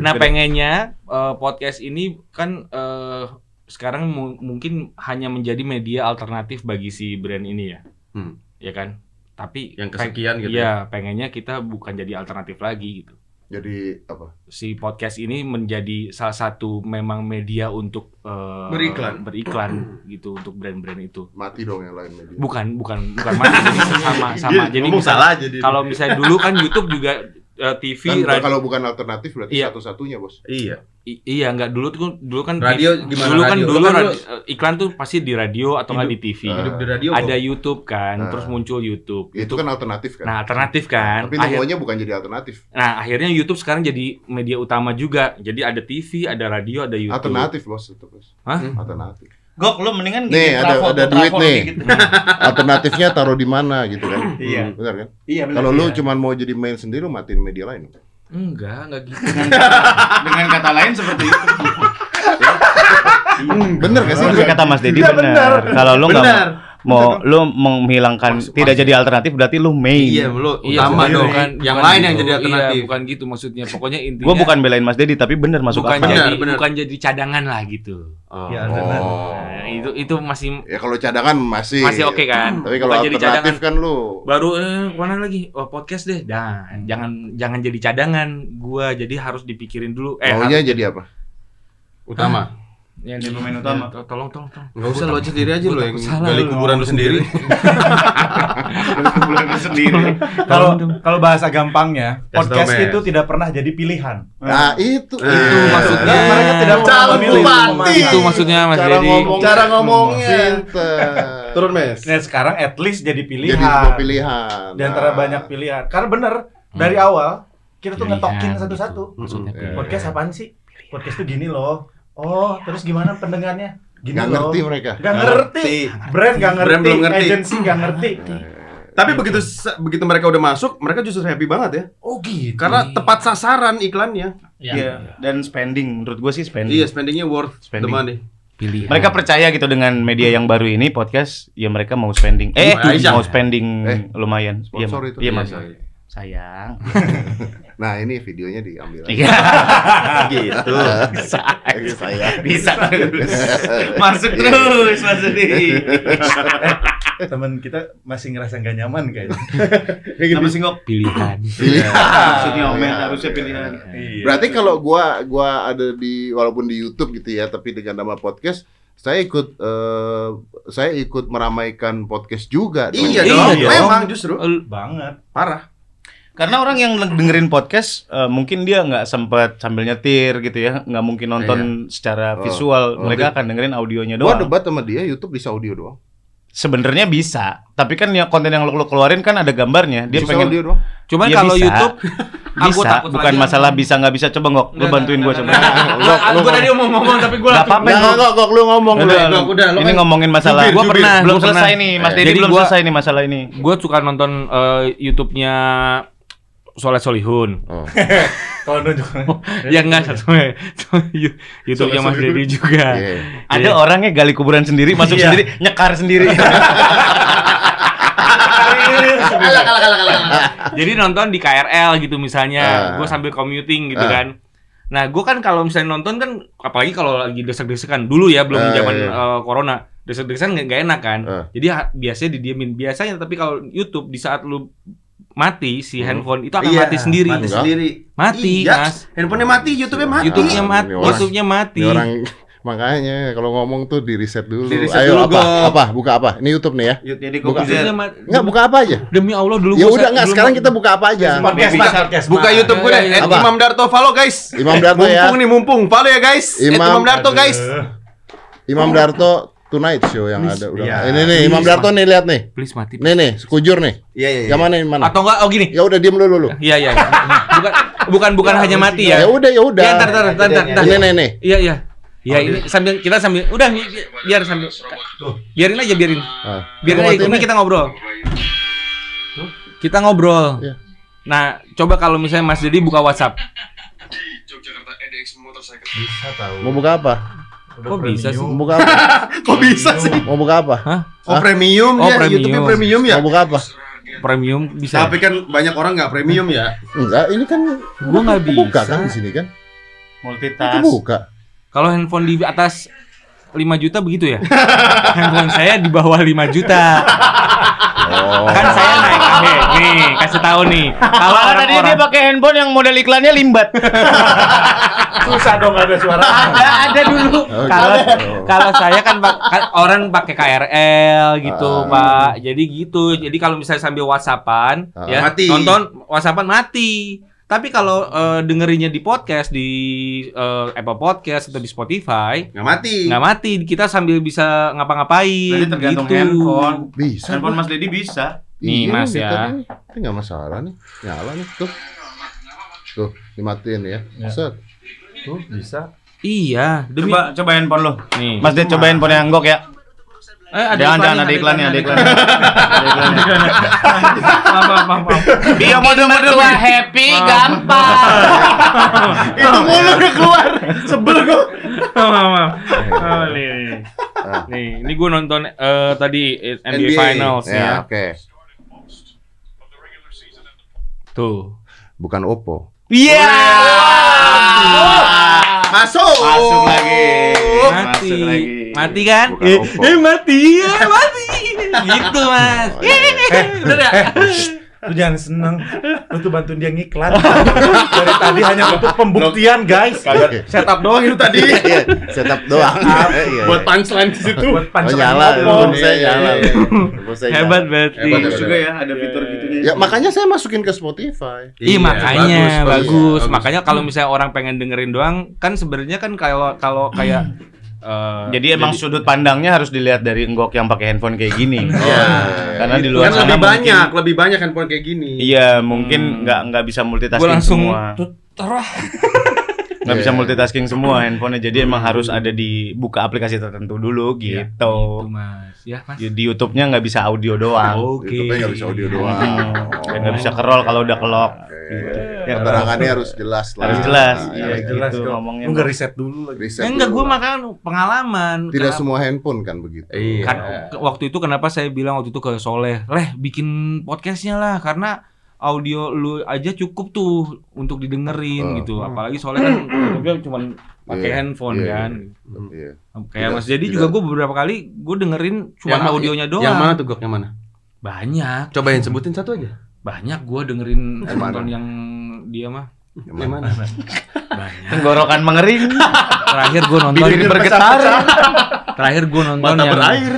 Nah, pengennya eh, podcast ini kan eh, sekarang mu- mungkin hanya menjadi media alternatif bagi si brand ini ya. Hmm. Ya kan? Tapi Yang kesekian gitu Iya, pengennya kita bukan jadi alternatif lagi gitu. Jadi apa? si podcast ini menjadi salah satu memang media untuk eh, Beriklan. beriklan gitu untuk brand-brand itu. Mati dong yang lain media. Bukan, bukan, bukan mati, jadi sama sama. Jadi misal- salah jadi. kalau misalnya dulu kan YouTube juga eh, TV, Kan radio, kalau bukan alternatif berarti Iya. satu-satunya, Bos. Iya. I- iya nggak dulu tuh dulu kan Radio gimana dulu kan radio? dulu Lu kan radi- eh, iklan tuh pasti di radio atau nggak di TV. Hidup di radio. Ada kok. YouTube kan, Ah. terus muncul YouTube. Itu kan alternatif kan. Nah, alternatif kan. Tapi Akhir- logonya bukan jadi alternatif. nah, akhirnya YouTube sekarang jadi media utama juga. Jadi ada TV, ada radio, ada YouTube. Alternatif, Bos, itu, Bos. Hah? Alternatif. Gok, lu mendingan Nih, gini, ada trafo, ada tuh, duit trafo nih. gitu. Alternatifnya taruh di mana gitu kan. Iya. Benar kan? Iya benar. Kalau lu iya. cuman mau jadi main sendiri lu matiin media lain. Enggak, enggak gitu. Dengan kata lain seperti itu. Bener gak sih? Tapi kata Mas Dedi Iya, benar. Kalau lu nggak Benar. Mau, mau lu menghilangkan tidak jadi alternatif berarti lu main. Iya, lu Iya, utama dong. bukan- yang bukan lain gitu. yang jadi alternatif. Iya, bukan gitu maksudnya. Pokoknya intinya Gua bukan belain Mas Dedi tapi bener masuk bukan akal. Jadi benar. bukan jadi cadangan lah gitu. Oh. Iya, benar. Nah, itu itu masih Ya kalau cadangan masih masih oke kan. Tapi kalau Bukan alternatif kan lu baru eh mana lagi oh podcast deh dah jangan jangan jadi cadangan gua jadi harus dipikirin dulu eh maunya harus- jadi apa? Utama. Yang Jadi di- pemain utama. ya, tolong tolong tolong Enggak usah lu aja sendiri aja lu yang takut salah, gali lu kuburan lu sendiri. sendiri. Kalau kalau bahasa gampangnya, podcast itu tidak pernah jadi pilihan. Nah, itu Nah, itu maksudnya mereka tidak pernah Calon memilih bupati. itu maksudnya Mas Dedi ngomong Cara ngomongnya. Turun, Mes. Nah, sekarang at least jadi pilihan. Jadi sebuah pilihan. Di antara Nah. banyak pilihan. Karena bener dari awal kita tuh ngetokin gitu. satu-satu. maksudnya Hmm. Podcast apaan sih? Podcast tuh gini loh. Oh, terus gimana pendengarnya? Gini loh. ngerti mereka. Gak ngerti. Brand gak ngerti. Brand belum ngerti. Agency gak ngerti. Tapi begitu begitu mereka udah masuk, mereka justru happy banget ya. Oh gitu. Karena tepat sasaran iklannya. Iya. Dan spending menurut gua sih spending. Iya, spendingnya worth the Spending. money. pilihan Mereka percaya gitu dengan media yang baru ini podcast, ya mereka mau spending. Eh, Aisyah. mau spending Eh, lumayan. Iya, sponsor Mas. itu. Iya, Iya, iya. Sayang. Nah, ini videonya diambil. Iya. Gitu. Bisa. Saya. Bisa terus. Masuk terus Mas Dedi. Temen kita masih ngerasa gak nyaman kayaknya. Kenapa sih ngok? pilihan Maksudnya Omen harusnya pilihan. Iya. Berarti kalau gua gua ada di walaupun di YouTube gitu ya, tapi dengan nama podcast, saya ikut eh, saya ikut meramaikan podcast juga. dong. Iya Iya dong. Memang justru banget. parah. Karena orang yang dengerin podcast eh, mungkin dia nggak sempet sambil nyetir gitu ya, nggak mungkin nonton secara Oh, visual. oh, Mereka akan dengerin audionya Gua doang. debat sama dia YouTube bisa audio doang. Sebenarnya bisa, tapi kan yang konten yang lo, lo keluarin kan ada gambarnya. Dia bisa pengen audio doang. cuman Iya, kalau bisa. YouTube aku bisa, takut bukan lagi. masalah bisa nggak bisa. Coba ngok, lo bantuin gue coba. Gua- gua tadi mau ngomong tapi gua Nggak apa-apa, Nggak, Ngok. nggak, kok lu ngomong lu. Udah, ini ngomongin masalah. Gua jubir. pernah, belum Gua selesai nih, Mas Dedi belum gua- selesai nih masalah ini. gue suka nonton eh, YouTube-nya Soleh Solihun. Oh. Kalau nunjuk. ya enggak satu YouTube-nya Mas Dedi juga. Iya. Ada orangnya gali kuburan sendiri, masuk Iya. sendiri, nyekar sendiri. Jadi nonton di KRL gitu misalnya, Ah. gue sambil commuting gitu Ah. kan. Nah, gue kan kalau misalnya nonton kan, apalagi kalau lagi desek-desekan dulu ya, belum Ah, zaman iya. eh, corona, desek-desekan nggak nggak enak kan. Ah. Jadi ha- biasanya didiemin biasanya, tapi kalau YouTube di saat lu mati si Hmm. handphone itu akan Iya, mati sendiri. Mati Enggak. sendiri. Mati, Iya. Mas. Handphonenya mati, YouTube-nya mati. YouTube-nya Ah, mati, orang- YouTube-nya mati. Orang makanya kalau ngomong tuh di reset dulu. Di-reset Ayo dulu, apa? Apa? Buka apa? Ini YouTube nih ya. Jadi Buka. Enggak buka apa aja. Demi Allah dulu Ya udah enggak sekarang kita buka apa aja. Podcast Buka, podcast buka Mas. YouTube gue deh, Iya, iya, iya. Imam Darto follow guys. Imam Darto ya. Mumpung nih mumpung, follow ya guys. Imam Darto guys. Imam Darto Tonight Show yang ada udah. Iya. Ini nih Imam Please, Darto nih lihat nih. Please mati. Nih nih, sekujur nih. Iya iya. Yang mana yang mana? Atau enggak oh gini. Ya udah diem dulu dulu. Iya iya. Bukan bukan bukan hanya mati ya. Ya udah ya udah. Ya, ntar, ntar, ntar, ntar, ntar. Ini nih nih. Iya iya. Ya ini sambil kita sambil udah bi- bi- biar sambil biarin aja biarin. Ah. Biarin aja ini nih. kita ngobrol. Kita ngobrol. Iya. Nah, coba kalau misalnya Mas Dedi buka WhatsApp. Bisa tahu. Mau buka apa? Udah Kok bisa sih? Mau buka apa? Kok bisa sih? Mau buka apa? Hah? Oh premium Oh, ya, premium. YouTube-nya premium ya. Mau buka apa? Premium bisa. Tapi kan banyak orang nggak premium ya. Enggak, ini kan Gua nggak buka bisa. kan di sini kan? Itu Multitask. buka. Kalau handphone di atas 5 juta begitu ya? handphone saya di bawah 5 juta. Oh. Kan saya naik nih, nih kasih tahu nih. Kalau tadi dia pakai handphone yang model iklannya limbat. Susah dong ada suara. ada ada dulu. Oh, kalau gitu. kalau saya kan, kan orang pakai KRL gitu Ah. pak jadi gitu jadi kalau misalnya sambil whatsappan Ah. ya Mati. nonton whatsappan mati tapi kalau eh, dengerinnya di podcast di eh, Apple Podcast atau di Spotify Nggak mati. nggak mati kita sambil bisa ngapa-ngapain Jadi tergantung gitu. handphone. Bisa. Handphone. Mas Dedi bisa. Nih, Mas, gitu ya. Ini nggak masalah nih. Nyala nih tuh. Tuh, dimatiin ya. Ya. Set. Tuh bisa. iya demi Coba coba handphone lo. nih Mas Ded coba handphone yang Anggok ya. Eh, ada Jangan jangan ada iklannya, ada iklannya. Ada iklannya. maaf maaf maaf, mode-mode happy gampang. Itu mulu udah keluar. Sebel gua. Maaf, maaf. Oh, nih, nih. Ah. Nih, ini gue nonton eh, tadi NBA, NBA. Finals Ya, ya. oke. Tuh. Bukan Oppo. Iya. Masuk. Masuk lagi. Mati. Masuk lagi. Mati kan? Eh, eh, mati. Ya, mati. gitu, Mas. Oh, iya. Bener ya? Lu jangan seneng. Lu tuh bantuin dia ngiklan. Dari tadi hanya untuk pembuktian, guys. Setup doang itu tadi. Iya, setup doang. Iya, Buat iya. punchline di situ. Buat Oh, pancelan nyala, Iya, iya, iya. Saya Hebat berarti. Hebat, juga ya ada fitur gitunya. Ya makanya saya masukin ke Spotify. Iya makanya bagus, bagus. Makanya kalau misalnya orang pengen dengerin doang, kan sebenarnya kan kalau kalau kayak eh, Jadi emang sudut pandangnya harus dilihat dari enggok yang pakai handphone kayak gini. Iya. Karena di luar Kan sana lebih mungkin- banyak, lebih banyak handphone kayak gini. Iya, mungkin nggak nggak bisa multitasking langsung semua. terah. Nggak bisa multitasking semua handphonenya. Jadi emang harus ada di buka aplikasi tertentu dulu gitu. gitu, Mas. Ya, Mas. Di di YouTube-nya nggak bisa audio doang. Oke. YouTube-nya nggak bisa audio doang. Hmm, dan nggak bisa kerol kalau udah kelok. Gitu. Ya, Keterangannya harus jelas lah. harus jelas. Nah, Iya, ya, jelas gitu ngomongnya. Lu nggak riset dulu lagi. riset Ya, enggak, gue lah. makan pengalaman. Tidak Kenapa- semua handphone kan begitu. Iya. kan waktu itu kenapa saya bilang waktu itu ke Soleh, leh bikin podcastnya lah karena audio lu aja cukup tuh untuk didengerin Oh. gitu. Apalagi Soleh kan dia cuma pakai Iya, handphone iya, kan. Iya. Kayak Tidak- Mas Jadi juga gue beberapa kali gue dengerin cuma Yang- audionya doang. Yang mana tuh Gok? Yang mana? Banyak, Cobain sebutin satu aja. Banyak gue dengerin nonton yang dia mah. Yang mana? Banyak. Tenggorokan mengering. Terakhir gue nonton Bibir bergetar. terakhir gue nonton Mata yang berair.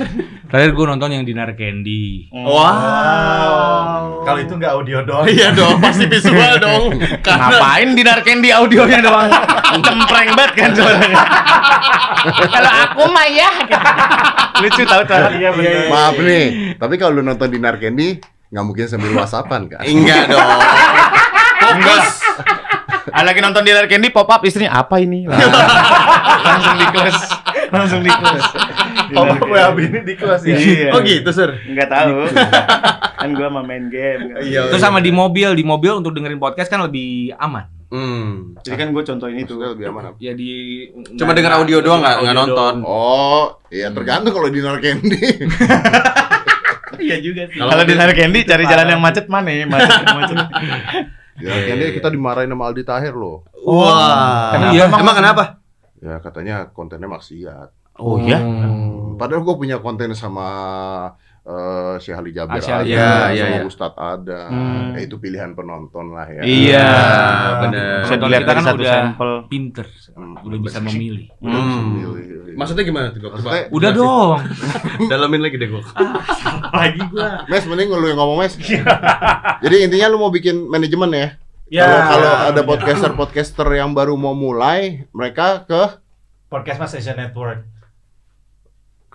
terakhir gue nonton yang Dinar Candy. Wow. Kalau itu nggak audio doang. Iya dong, pasti visual dong. Karena Ngapain dinarkan di audionya doang? Cempreng banget kan suaranya. Kalau aku mah ya. Lucu tahu tuh. Iya benar. Maaf nih, tapi kalau lu nonton di Narkendi nggak mungkin sambil whatsappan kan? enggak dong. Fokus. Ah, lagi nonton di Candy pop up istrinya apa ini? langsung di kelas. Langsung di kelas. Oh, WAB ini di kelas ya. Iya. Oh gitu, Sir. Enggak tahu. kan gua mah main game. Iya. Terus sama di mobil, di mobil untuk dengerin podcast kan lebih aman. Hmm. Jadi kan gue contohin itu. Maksudnya lebih aman apa? Ya di Cuma denger audio doang nggak nggak nonton. Oh, iya tergantung kalau di Narkendi. Iya juga sih. Kalau di Candy cari jalan yang macet mana? ya? Macet, macet. Di Narkendi kita dimarahin sama Aldi Tahir loh. Wah. Kenapa? Iya. Emang kenapa? Ya katanya kontennya maksiat. Oh ya? Padahal gue punya konten sama eh Syekh Ali Jabir Ah, ada. Iya, sama iya, iya. Ustadz ada. Hmm. Ya, itu pilihan penonton lah ya. Iya. Penonton dilihat kita kan satu udah sampel. Pinter, Hmm. udah bisa memilih. Hmm. Milih. Maksudnya gimana tuh? Maksudnya- Coba Udah dong. Dalamin lagi deh, Gok. Lagi gua. Mes, mending lu yang ngomong Mes. Jadi intinya lu mau bikin manajemen ya? Ya. Kalau kalau ada podcaster-podcaster yang baru mau mulai, mereka ke Podcast Mas Asian Network.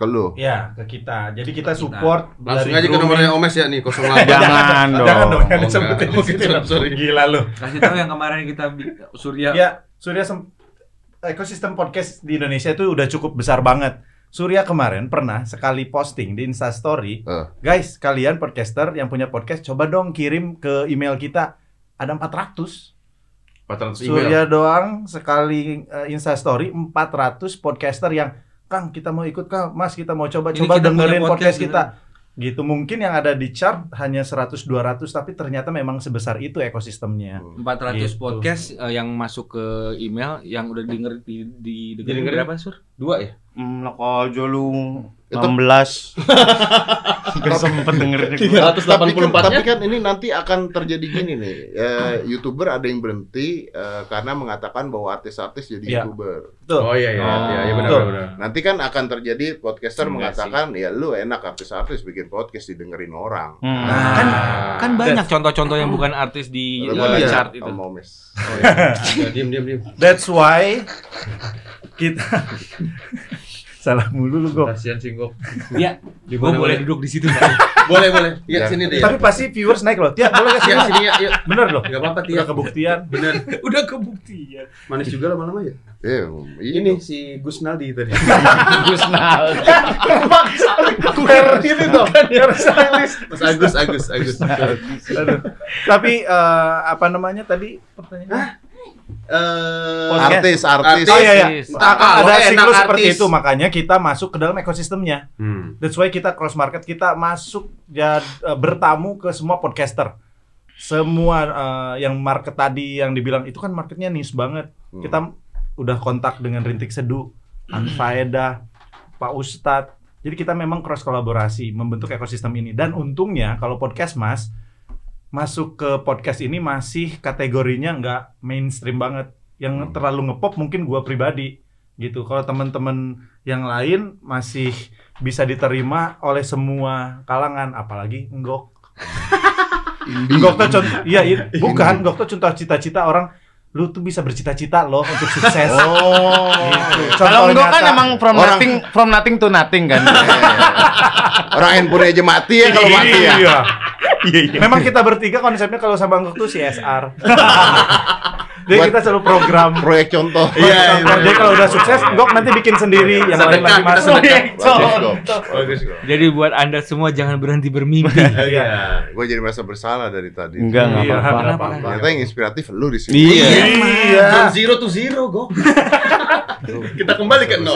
Ke lu. Ya, ke kita. Jadi kita support Langsung dari aja ke nomornya Omes ya nih 08. Jangan dong. Jangan dong, jangan Oh, disebutin di sini. Sorry. Gila lu. Kasih tahu yang kemarin kita Surya. Ya, Surya sem- ekosistem podcast di Indonesia itu udah cukup besar banget. Surya kemarin pernah sekali posting di Instastory, Eh. guys, kalian podcaster yang punya podcast coba dong kirim ke email kita. Ada 400. 400 email. Surya doang sekali uh, Instastory 400 podcaster yang Kang kita mau ikut Kang, Mas kita mau coba Ini coba kita dengerin podcast, podcast, kita. Gitu mungkin yang ada di chart hanya 100 200 tapi ternyata memang sebesar itu ekosistemnya. 400 Gitu. podcast eh, yang masuk ke email yang udah denger di, di dengerin Didengerin? berapa sur? Dua ya? Aja lu. Itu- 16. Gak sempet dengerin. tapi kan, 384 tapi kan ini nanti akan terjadi gini nih. Eh, YouTuber ada yang berhenti eh, karena mengatakan bahwa artis-artis jadi Iya. YouTuber. Betul. Oh iya iya iya iya benar Betul. benar. benar. Nanti kan akan terjadi podcaster Enggak mengatakan ya lu enak artis-artis bikin podcast didengerin orang. Hmm. Kan kan banyak contoh-contoh yang bukan artis di Lu uh, boleh chart itu. Momes. Oh, iya. Ya, diam diam diam. That's why kita salah mulu lu Gok. Kasihan sih. Iya, gua mana, boleh boleh? duduk di situ. Boleh boleh. Ya. Iya sini deh. Tapi pasti viewers naik loh. Tiap boleh gak sih? Ya sini ya. Bener loh. Enggak apa-apa Tia. Udah kebuktian. Bener. Udah kebuktian. Manis juga lama-lama ya. Eh, Ini si Gus Naldi tadi. Gus Naldi. Biar ini dong. Biar stylish. Mas Agus Agus Agus. Tapi eh, apa namanya tadi pertanyaannya? Eh artis, artis. Oh iya iya. Artis. Kalau ada enak siklus seperti artis. itu makanya kita masuk ke dalam ekosistemnya. Hmm. That's why kita cross market, kita masuk ya bertamu ke semua podcaster. Semua eh, yang market tadi yang dibilang itu kan marketnya niche banget. Hmm. Kita udah kontak dengan Rintik Seduh, Anfaedah, Pak Ustadz. Jadi kita memang cross kolaborasi membentuk ekosistem ini. Dan untungnya kalau podcast Mas masuk ke podcast ini masih kategorinya nggak mainstream banget. Yang Hmm. terlalu ngepop mungkin gua pribadi gitu. Kalau teman-teman yang lain masih bisa diterima oleh semua kalangan, apalagi enggok. Enggok tuh contoh, iya, iya. bukan enggok tuh contoh cita-cita orang lu tuh bisa bercita-cita loh untuk sukses. Oh. Gitu. Kalau enggak kan emang from Orang- nothing from nothing to nothing kan. Orang handphone aja mati ya kalau mati ya. Iya. Memang kita bertiga konsepnya kalau sama Anggok tuh CSR. Jadi kita selalu program. Proyek contoh. Iya, Jadi kalau udah sukses, Gok nanti bikin sendiri yang lain lagi masuk. Jadi buat Anda semua jangan berhenti bermimpi. Iya. Gue jadi merasa bersalah dari tadi. Enggak, enggak Iya, apa-apa. kenapa? Ternyata yang inspiratif lu di sini. Iya. Iya. Zero to zero Gok. Kita kembali ke nol.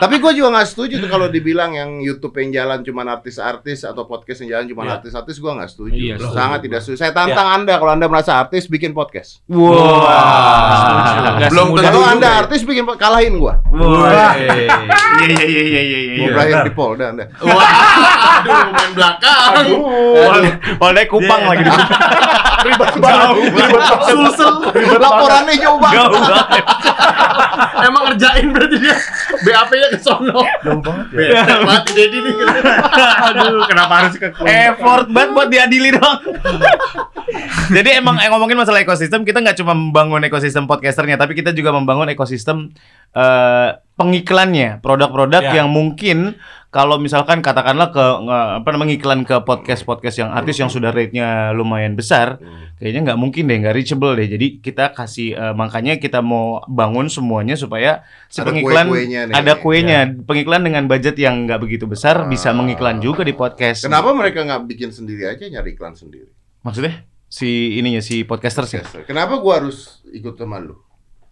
Tapi gue juga nggak setuju tuh kalau dibilang yang YouTube yang jalan cuma artis-artis atau podcast yang jalan cuma Iya. artis-artis gue nggak setuju. Iya, Sangat tidak setuju. Saya tantang Anda kalau Anda merasa artis bikin podcast. Wah. Nggak Belum juga Anda ya. artis bikin kalahin gue. Wah. Iya iya iya iya iya. Gue iya. berakhir di Polda Anda. Waduh, main belakang. Polda Kupang lagi di Ribet banget. Ribet banget. Sulsel. Laporannya jauh banget. Jauh banget. Emang ngerjain berarti dia. BAP-nya ke sono. Jauh banget ya. Bete banget Dedi nih. Aduh, kenapa harus ke Effort banget buat diadili dong. Jadi emang eh, ngomongin masalah ekosistem, kita nggak cuma membangun ekosistem podcasternya, tapi kita juga membangun ekosistem eh, pengiklannya, produk-produk Ya. yang mungkin kalau misalkan katakanlah ke nge- apa namanya iklan ke podcast-podcast yang artis yang sudah rate-nya lumayan besar, kayaknya nggak mungkin deh, nggak reachable deh. Jadi kita kasih eh, makanya kita mau bangun semuanya supaya si Ada pengiklan kue-kuenya nih. ada kuenya, pengiklan dengan budget yang nggak begitu besar bisa Ah. mengiklan juga di podcast. Kenapa mereka nggak bikin sendiri aja nyari iklan sendiri? Maksudnya si ininya si podcaster sih. Kenapa gua harus ikut sama lu?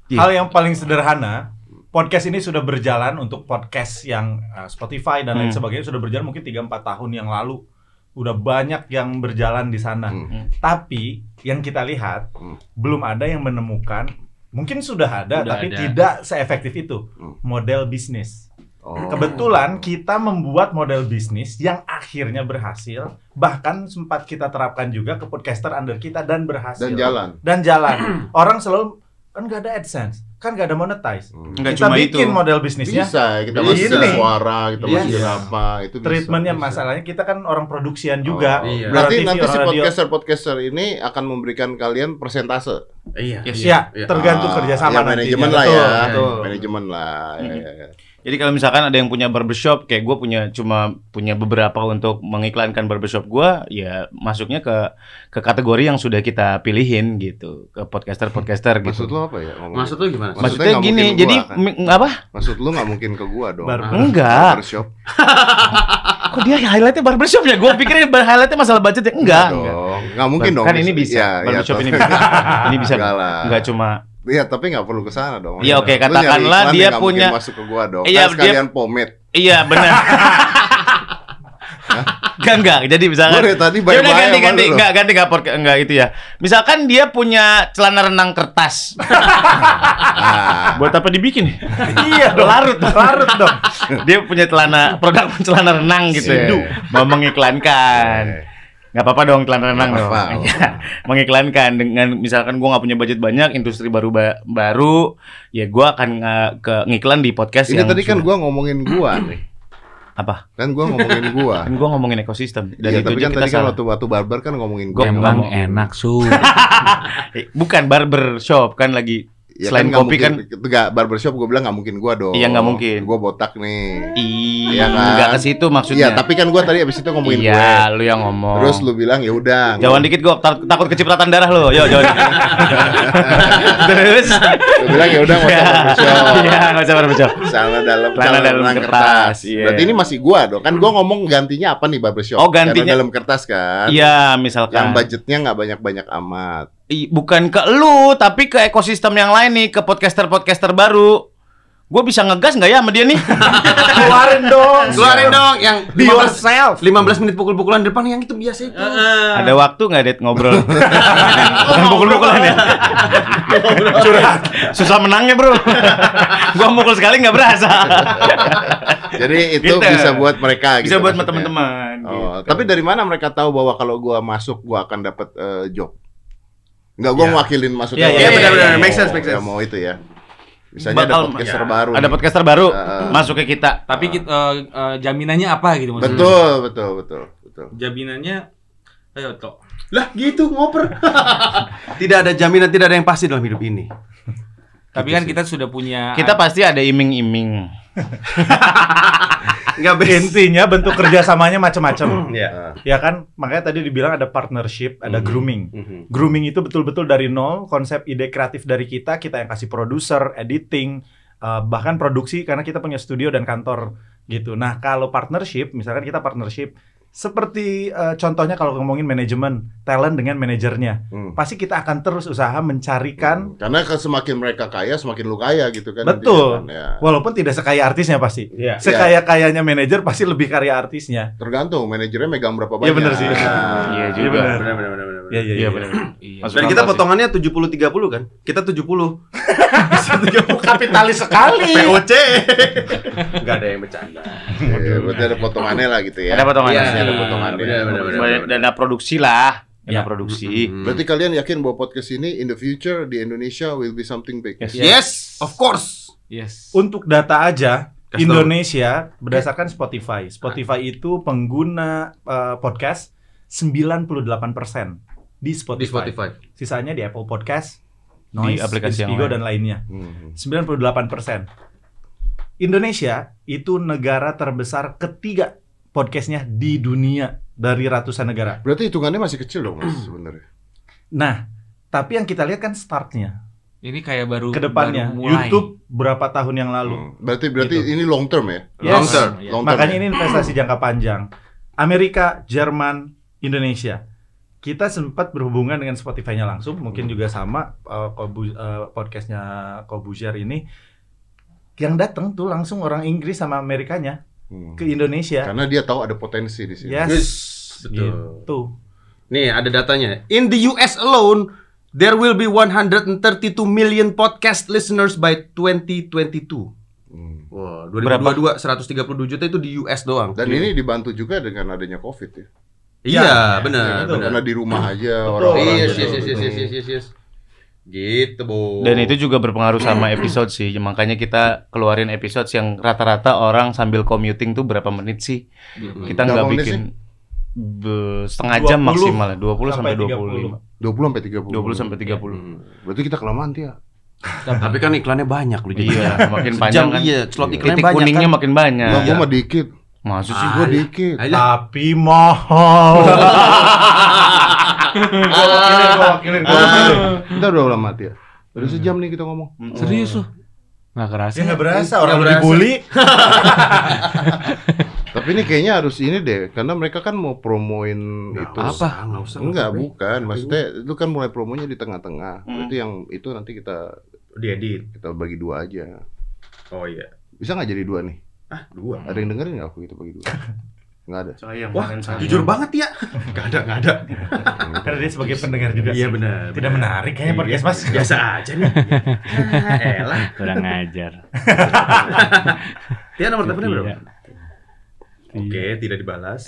Iya. Hal yang paling sederhana, podcast ini sudah berjalan untuk podcast yang uh, Spotify dan lain Hmm. sebagainya sudah berjalan mungkin 3-4 tahun yang lalu. Udah banyak yang berjalan di sana. Hmm. Tapi yang kita lihat Hmm. belum ada yang menemukan mungkin sudah ada Sudah tapi ada. tidak seefektif itu Hmm. model bisnis. Oh. Kebetulan kita membuat model bisnis yang akhirnya berhasil, bahkan sempat kita terapkan juga ke podcaster under kita dan berhasil. dan jalan. Dan jalan. Orang selalu kan nggak ada AdSense, kan nggak ada monetize. Hmm. Kita cuma bikin itu. model bisnisnya. Bisa, kita Bisa. masukin Ini. suara, kita Iya. masukin apa, itu bisa. Treatmentnya bisa. masalahnya kita kan orang produksian juga. Oh, Iya. Berarti TV, nanti si podcaster-podcaster ini akan memberikan kalian persentase. Iya. Yes. Ya, Iya. tergantung Ah, kerjasama ya, nantinya. manajemen lah Betul, ya. betul. Manajemen lah. ya, ya, ya. Jadi kalau misalkan ada yang punya barbershop, kayak gue punya cuma punya beberapa untuk mengiklankan barbershop gue, ya masuknya ke ke kategori yang sudah kita pilihin gitu, ke podcaster-podcaster gitu. Maksud lu apa ya? ngomongnya? Maksud lu gimana? Maksudnya Maksudnya gini, jadi kan? apa? Maksud lu nggak mungkin ke gua dong. Bar- Enggak. Barbershop. Kok dia highlightnya barbershop ya? Gue pikir highlightnya masalah budget ya. Enggak. enggak. dong. Nggak mungkin dong. Kan ini bisa. Iya, iya, barbershop tapi- ini bisa. ini bisa. Enggak. Enggak cuma Iya, tapi nggak perlu ke sana dong. Iya, oke, nyari katakanlah dia punya- masuk ke gua dong. Iya, Kan sekalian pomade. Iya benar. enggak enggak. Jadi misalkan dari tadi Ya udah bye-bye ganti ganti enggak ganti enggak podcast enggak itu ya. Misalkan dia punya celana renang kertas. Ah. Buat apa dibikin? iya dong. Larut. Larut dong. dia punya celana produk celana renang gitu ya. Sindu. Mau mengiklankan. Nggak apa-apa dong celana renang dong. apa-apa, nggak Iya. Mengiklankan dengan misalkan gua nggak punya budget banyak, industri baru ba- baru, ya gua akan nge- ke ngiklan di podcast Ini yang tadi kan sudah- gua ngomongin gua nih. apa? Kan gua ngomongin gua. Kan gua ngomongin ekosistem dan Iya, itu tapi kan tadi kan waktu waktu barbar kan ngomongin nggak Emang mau. enak su. Eh, Bukan barber shop kan lagi Ya selain nggak kopi mungkin, kan enggak barbershop gua bilang nggak mungkin gua dong. Iya, nggak mungkin. Gua botak nih. Iya, Iya kan? nggak ke situ maksudnya. Iya, tapi kan gua tadi abis itu ngomongin Iya, gue. lu yang ngomong. Terus lu bilang ya udah. Jauhan dikit gua tar- takut kecipratan darah lo. Yo, jauh dikit. Terus Lu bilang ya udah nggak usah barbershop. Iya, enggak usah barbershop. Celana dalam, Celana dalam kertas, kertas. iya. Berarti ini masih gua dong. Kan gua ngomong gantinya apa nih barbershop? Oh, gantinya- Celana dalam kertas kan. Iya, misalkan. Yang budgetnya nggak banyak-banyak amat. I- bukan ke lu, tapi ke ekosistem yang lain nih, ke podcaster-podcaster baru. Gue bisa ngegas nggak ya sama dia nih? Keluarin dong. Keluarin dong yang Be 15 yourself. 15 menit pukul-pukulan depan yang itu biasa itu. Ada waktu nggak det ngobrol? Bukan pukul-pukulan ya? Curhat. Susah menangnya bro. Gua mukul sekali nggak berasa. Jadi itu Gitu. bisa buat mereka Bisa gitu buat teman-teman. Oh, gitu. tapi dari mana mereka tahu bahwa kalau gua masuk gua akan dapat eh, job? Enggak, gua Ya. mewakilin maksudnya. Iya, iya, orang iya, yang benar-benar. mau- Make sense, make sense. yang mau itu ya. Misalnya ada Bakal- podcaster ya. baru. ada nih. podcaster baru Uh, masuk ke kita. Tapi kita, eh, eh, jaminannya apa gitu maksudnya? Betul, betul, betul, betul. Jaminannya ayo tok. Lah gitu ngoper. tidak ada jaminan, tidak ada yang pasti dalam hidup ini. Tapi kan kita sudah punya Kita pasti ada iming-iming. Intinya bentuk kerjasamanya macam-macam. Ya. ya kan? Makanya tadi dibilang ada partnership, ada grooming. Grooming itu betul-betul dari nol, konsep ide kreatif dari kita, kita yang kasih produser, editing, eh, bahkan produksi karena kita punya studio dan kantor gitu. Nah, kalau partnership, misalkan kita partnership seperti eh, contohnya kalau ngomongin manajemen, talent dengan manajernya. Hmm. Pasti kita akan terus usaha mencarikan Karena ke- semakin mereka kaya, semakin lu kaya gitu kan. Betul. kan, ya. walaupun tidak sekaya artisnya pasti. Iya. Sekaya-kayanya manajer pasti lebih karya artisnya. Tergantung manajernya megang berapa banyak. Iya bener sih. Iya Iya juga. benar. Benar benar benar benar. Iya iya Iya iya. benar. Iya. Masuk Dan kita potongannya 70 30 kan? Kita 70. Kapitalis sekali. POC. Enggak ada yang bercanda. Iya, berarti ada potongannya lah gitu ya. Ada potongannya. Iya, ada potongannya. benar, benar, benar. Banyak Dana produksi lah. Ya. produksi. Berarti kalian yakin bahwa podcast ini in the future di Indonesia will be something big? Yes. Yes, of course. Yes. Untuk data aja, Kasih tahu. Indonesia berdasarkan Spotify. Spotify itu pengguna eh, podcast 98% di Spotify. Di Spotify. Sisanya di Apple Podcast, Di Noise, aplikasi yang Inspigo lain. dan lainnya. Hmm. 98%. Indonesia itu negara terbesar ketiga podcastnya di dunia dari ratusan negara. Berarti hitungannya masih kecil dong mas sebenarnya. Nah, tapi yang kita lihat kan startnya, Ini kayak baru ke depannya. baru mulai. YouTube berapa tahun yang lalu. Hmm. Berarti berarti Gitu. ini long term ya? Yes. Long term. Long term Makanya ya? ini investasi jangka panjang. Amerika, Jerman, Indonesia. Kita sempat berhubungan dengan Spotify-nya langsung, mungkin juga sama uh, Kobu- uh, podcastnya Kobuzier ini. Yang datang tuh langsung orang Inggris sama Amerikanya Hmm. ke Indonesia. Karena dia tahu ada potensi di sini. Yes, Yes, betul. gitu. Nih ada datanya. In the US alone, there will be 132 million podcast listeners by 2022. Hmm. Wah, 2022 132 juta itu di US doang. Dan ini dibantu juga dengan adanya COVID ya. Iya, Ya, benar, betul. benar. Karena di rumah aja Betul. orang-orang. Yes, gitu. yes, yes, yes, yes, yes, yes, yes. Gitu, Bu. Dan itu juga berpengaruh sama episode sih. Makanya kita keluarin episode yang rata-rata orang sambil commuting tuh berapa menit sih? Kita nggak bikin be- setengah jam 20 maksimal ya, 20 sampai sampai 25. 20 sampai 30. 20 sampai 30. Hmm. Berarti kita kelamaan ya. Tapi kan iklannya banyak lu jadi. Iya, makin panjang kan. Iya, slot iklannya Titik banyak kuningnya kan. makin banyak. Enggak, gua mah dikit. Maksud sih Ah, Gua iya. dikit. Tapi mahal. gua wakilin, gua wakilin, gua wakilin. Kita udah lama mati ya. Udah sejam nih kita ngomong. Serius loh. Nggak kerasa. Ya nggak berasa Nggak orang udah berasa. dibully. Tapi ini kayaknya harus ini deh, karena mereka kan mau promoin itu. Apa? Enggak usah. Enggak, bukan. Maksudnya itu kan mulai promonya di tengah-tengah. Berarti yang itu nanti kita diedit. kita bagi dua aja. Oh iya. Bisa nggak jadi dua nih? Ah, dua. Ada yang dengerin nggak aku kita bagi dua? Nggak ada. Sayang, Wah, main sayang. jujur banget ya. Gak ada, gak ada. Karena dia sebagai pendengar juga. Iya benar. Tidak menarik kayaknya Iya. podcast Mas. Biasa aja nih. Ya, elah. Kurang ngajar. Tia nomor teleponnya berapa? Iya. Oke, tidak dibalas.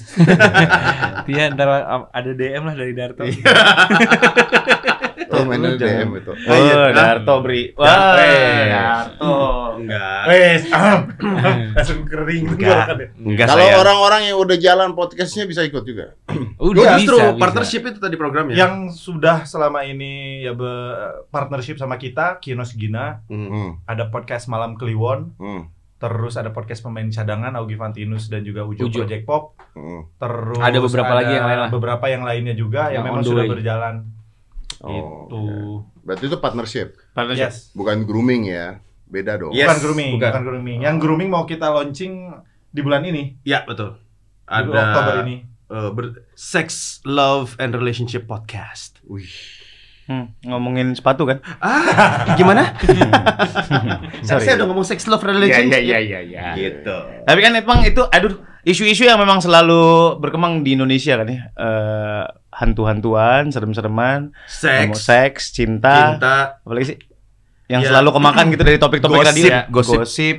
Tia ntar ada DM lah dari Darto. Oh, mainnya DM itu. Oh, iya. Darto Bri. Wah. Darto. Enggak. Wes, ah, langsung kering Enggak. Kalau orang-orang yang udah jalan podcastnya bisa ikut juga. Oh, Udah justru partnership itu tadi programnya. Yang sudah selama ini ya partnership sama kita, Kinos Gina, Hmm. ada podcast Malam Kliwon, Hmm. terus ada podcast pemain cadangan Augie Fantinus dan juga Ujo, Ujo. Project Pop, Hmm. terus Ada beberapa lagi yang lain lah. beberapa yang lainnya juga yang, Yang memang sudah way. berjalan. Oh, itu. Berarti itu partnership, Partnership. Yes. bukan grooming ya. Beda dong. Yes, bukan grooming, bukan. bukan. grooming. Yang grooming mau kita launching di bulan ini, Ya, betul. di Ada Oktober ini. eh, ber- Sex, Love, and Relationship Podcast. Wih. Hmm, ngomongin sepatu kan? Ah, gimana? Sorry. Saya udah ngomong sex, love, relationship. iya iya. Gitu. Tapi kan emang itu aduh isu-isu yang memang selalu berkembang di Indonesia kan ya. Eh hantu-hantuan, serem-sereman, Seks, seks, cinta, cinta, apalagi sih yang Ya. selalu kemakan gitu dari topik-topik tadi Gosip, ya. gosip. gosip,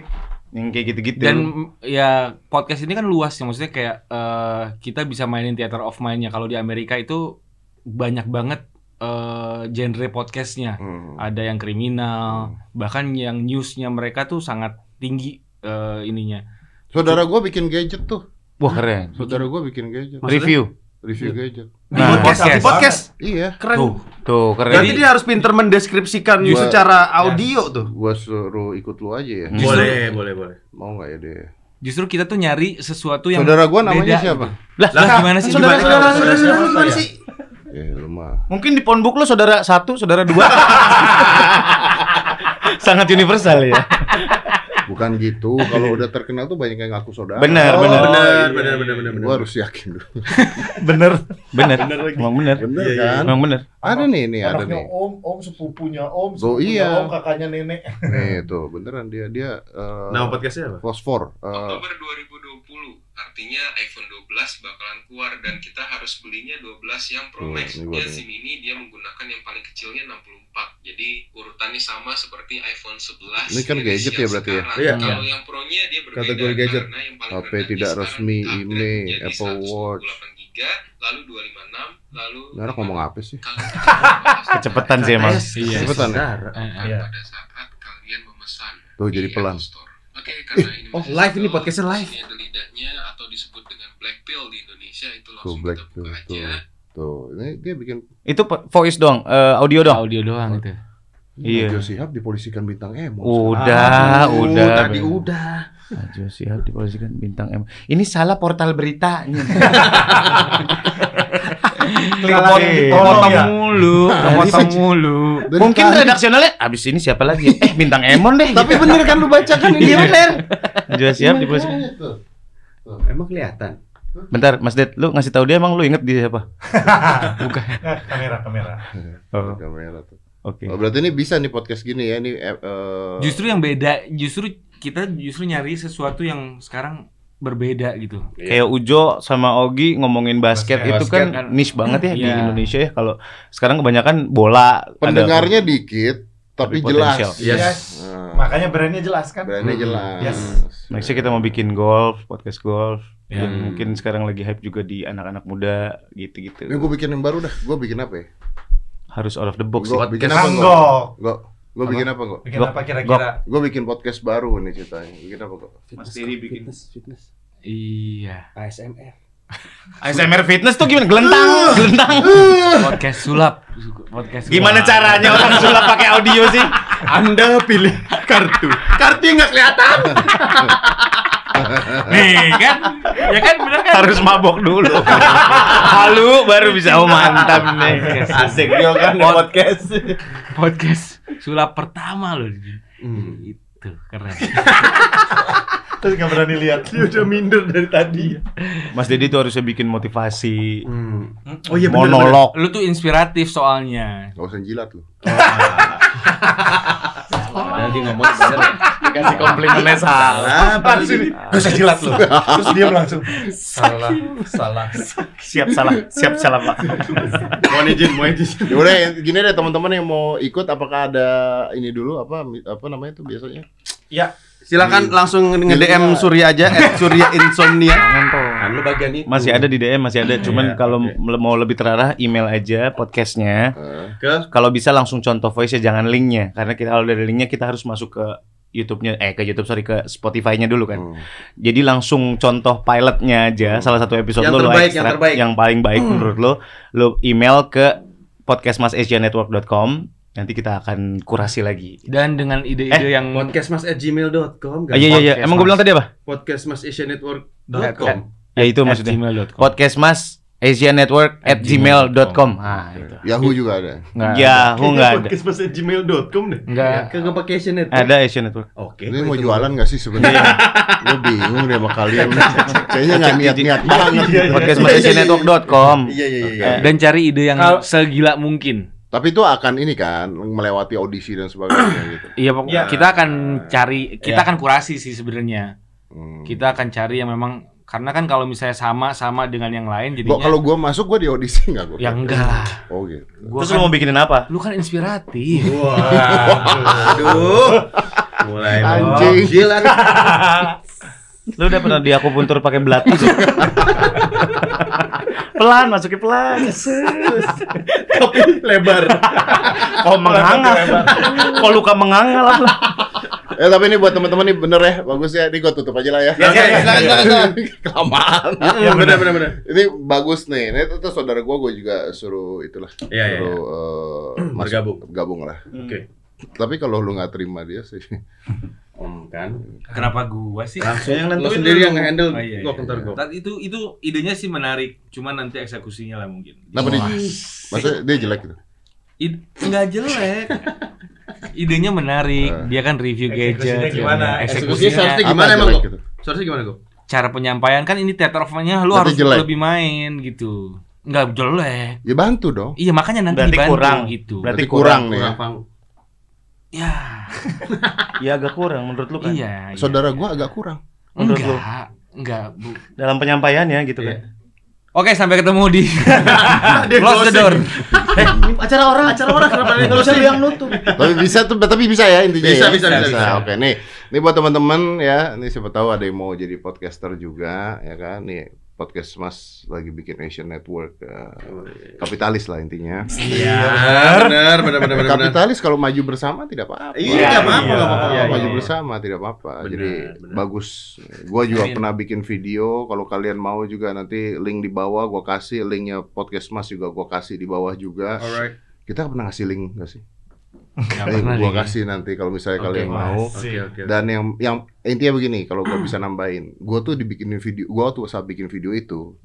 yang kayak gitu-gitu. Dan ya podcast ini kan luas ya maksudnya kayak eh, kita bisa mainin theater of mind-nya. Kalau di Amerika itu banyak banget eh, genre podcastnya. Hmm. Ada yang kriminal, bahkan yang newsnya mereka tuh sangat tinggi eh, ininya. Saudara gua bikin gadget tuh. wah keren. Saudara gua bikin gadget. Maksudnya? Review. Review gadget. Nah, podcast, podcast. podcast. Iya. Keren. Tuh. Tuh keren. Berarti dia harus pinter mendeskripsikan Gua- secara audio tuh. Gua suruh ikut lu aja ya. Hmm. Justru- Boleh, boleh, boleh. Mau nggak ya deh? Justru kita tuh nyari sesuatu yang Saudara gua namanya beda siapa? gitu. Lah, lah gimana sih? Saudara, Gimana? saudara, saudara, saudara, saudara, gimana ya? sih? Ya mah. Mungkin di phonebook lo saudara satu, saudara dua. Sangat universal ya. Bukan gitu. Kalau udah terkenal tuh banyak yang ngaku saudara. Benar, Oh, benar. benar, benar, benar, benar, benar. Gua harus yakin dulu. Bener, bener. Emang bener. Bener Iya, iya. kan? Emang bener. Ada nih, nih ada nih. om, om sepupunya om, Oh, sepupunya iya. om, kakaknya nenek. Nih tuh, beneran dia dia eh, Nama podcastnya apa? fosfor. Eh, Oktober 2020 artinya iPhone 12 bakalan keluar dan kita harus belinya 12 yang Pro Tuh, Max ini gua nya nih. SIM ini dia menggunakan yang paling kecilnya 64 jadi urutannya sama seperti iPhone 11 Ini kan gadget ya berarti ya? sekarang. Iya. kalau yang Pro nya dia berbeda Kategori gadget. karena yang paling HP rendah tidak resmi, jadi Apple 128 Watch. lalu 256 lalu Nara ngomong apa sih? Kecepatan sih emang. Iya. Cepetan ya? Iya. pada saat kalian memesan Tuh, jadi di pelan. Store. Oke, karena ini Oh, live ini podcastnya live. ada lidahnya atau disebut dengan black pill di Indonesia itu Tuh langsung black kita tuh, buka tuh. aja. Tuh, ini dia bikin Itu voice doang, eh, audio doang. Audio doang itu. Iya. Najwa Shihab dipolisikan bintang emo. Udah, Aduh, udah. Tadi udah. Najwa Shihab diposisikan bintang M. Ini salah portal beritanya. Iya. Potong ya. Mulu, potong mulu. Dari Mungkin tadi- redaksionalnya abis ini siapa lagi? Eh bintang Emon deh. Tapi bener kan lu bacakan ini Iya bener. Najwa Shihab diposisikan. Makanya tuh. Emang kelihatan. Bentar, Mas Ded, lu ngasih tahu dia emang lu inget dia siapa? Nah, kamera, kamera. Oh, Kamera tuh. oke. Oh, berarti ini bisa nih podcast gini ya ini eh, eh, Justru yang beda, justru kita justru nyari sesuatu yang sekarang berbeda gitu. Kayak Ujo sama Ogi ngomongin basket, Basket. itu kan Basket. niche banget ya di Iya. Indonesia ya. Kalau sekarang kebanyakan bola. ada- pendengarnya dikit tapi, Tapi jelas. Yes. Yes. Nah, Makanya brandnya jelas kan? brandnya Hmm. jelas. Yes. Nextnya kita mau bikin golf, podcast golf. Ya. Yang mungkin sekarang lagi hype juga di anak-anak muda gitu-gitu. Ini gue bikin yang baru dah. Gue bikin apa ya? Harus out of the box. Gue bikin apa? Gue gue bikin apa kok? Bikin apa kira-kira? Gue bikin podcast baru nih ceritanya. Bikin apa kok? Mas Diri bikin fitness. Iya. ASMR. ASMR fitness tuh gimana? Gelentang, gelentang. Podcast sulap, podcast. Gimana caranya orang sulap pakai audio sih? Anda pilih kartu. Kartu yang nggak kelihatan. Nih kan, ya kan bener kan? Harus mabok dulu. Halu baru bisa oh mantap nih. Asik juga kan podcast. podcast sulap pertama loh. Hmm. Itu keren. Terus nggak berani lihat. Dia udah minder dari tadi. Mas Dedi tuh harusnya bikin motivasi, Hmm. Oh iya bener, bener. monolog. Lu tuh inspiratif soalnya. Gak usah jilat lu. Padahal dia ngomong bener. Dikasih komplimennya salah. Sih? Gue saya jilat lu. Terus dia langsung salah, salah. Siap salah, siap salah Pak. Mohon izin, mohon izin. Ya udah ya, gini deh teman-teman yang mau ikut apakah ada ini dulu apa apa namanya tuh biasanya? Ya, Silakan langsung nge-DM Surya aja at Surya Insomnia. Kan lu bagian itu. Masih ada di DM, masih ada. Cuman Iya, kalau mel- mau lebih terarah, email aja podcastnya. Ke Kalau bisa langsung contoh voice ya, jangan linknya. Karena kita kalau dari linknya kita harus masuk ke YouTube-nya, eh ke YouTube sorry ke Spotify-nya dulu kan. hmm. Jadi langsung contoh pilotnya aja, salah satu episode Yang lo lo terbaik, extract, yang terbaik. yang paling baik menurut lo, lo email ke podcastmasasianetwork.com. Nanti kita akan kurasi lagi. Dan dengan ide-ide yang podcastmas@gmail.com Ah, iya iya iya. Emang gue bilang tadi apa? podcastmasasianetwork.com. Ya itu at maksudnya. gmail.com. Podcast Mas Asia Network at gmail.com. Ah, itu. Yahoo juga ada. Nggak Yahoo nggak ada. podcastmas@gmail.com deh. Enggak. Kagak pakai Asian Network. Ada Asia Network. Oke. Ini mau jualan gak sih sebenarnya? Gue bingung deh sama kalian. Kayaknya nggak niat-niat banget. Podcastmasasianetwork.com. Iya iya iya. Dan cari ide yang segila mungkin. Tapi itu akan ini kan melewati audisi dan sebagainya gitu. Iya, pokoknya Ya. kita akan cari, kita Ya. akan kurasi sih sebenarnya. Hmm. Kita akan cari yang memang karena kan kalau misalnya sama-sama dengan yang lain jadinya Gua, kalau gue masuk gue di audisi nggak gue? ya enggak lah. Oh gitu. Gua Terus kan, lo mau bikinin apa? lu kan inspiratif. Aduh. Mulai Anjing. Jilat. Lu udah pernah di akupuntur pakai belati tuh? pelan, masukin pelan. Tapi lebar. Oh mengangal. Kok luka mengangal apa? Eh tapi ini buat teman-teman nih bener ya, bagus ya. Ini gue tutup aja lah ya. Ya, ya, ya, silakan, silakan. Kelamaan. Iya benar benar benar. Ini bagus nih. Ini itu tuh saudara gue, gue juga suruh itulah. Iya, iya, suruh iya. eh, masuk- Bergabung. Gabung lah. Oke. Tapi kalau lu nggak terima dia sih. Om kan. Kenapa gua sih? Langsung yang nentuin lo sendiri yang nge-handle Oh, iya, gua iya. ntar gua. Tapi itu itu idenya sih menarik, cuman nanti eksekusinya lah mungkin. Kenapa dia? Maksudnya dia jelek gitu. Id- nggak jelek. Idenya menarik, Eh. dia kan review Eksekusinya gadget. gimana? ya. Eksekusinya Eksekusinya seharusnya Apa gimana emang gua? gitu? Seharusnya gimana gua? cara penyampaian kan ini theater of-nya lu Berarti harus jelek. lebih main gitu. Nggak jelek. Ya bantu dong. Iya makanya nanti Berarti dibantu kurang. gitu. Berarti Berarti kurang nih ya. Ya, Ya agak kurang menurut lu kan? iya. iya. Saudara gua agak kurang. Menurut lu? enggak, enggak, Bu. Dalam penyampaiannya gitu kan? Iya. Oke, sampai ketemu di Close the door. Eh, acara orang, acara orang kenapa ada yang closing? yang nutup? tapi bisa tuh, tapi bisa ya intinya. Bisa, ya? bisa, bisa, bisa. Oke, nih, ini buat teman-teman ya. Ini siapa tahu ada yang mau jadi podcaster juga, ya kan? Nih podcast Mas lagi bikin Asian Network, ya. kapitalis lah intinya. Iya, benar, benar, benar, benar. benar. Kapitalis kalau maju bersama tidak apa-apa. Iya, nggak apa-apa, Iya, iya, maju iya. bersama tidak apa-apa. Benar, Jadi benar. bagus. Gua juga Amin. pernah bikin video. Kalau kalian mau juga nanti link di bawah gua kasih linknya podcast Mas juga gua kasih di bawah juga. Alright. Kita pernah ngasih link nggak sih? Link pernah gua kasih nanti kalau misalnya Oke, kalian mau. Oke, oke. Dan yang yang intinya begini, kalau gua bisa nambahin, gua tuh dibikinin video, gua tuh saat bikin video itu,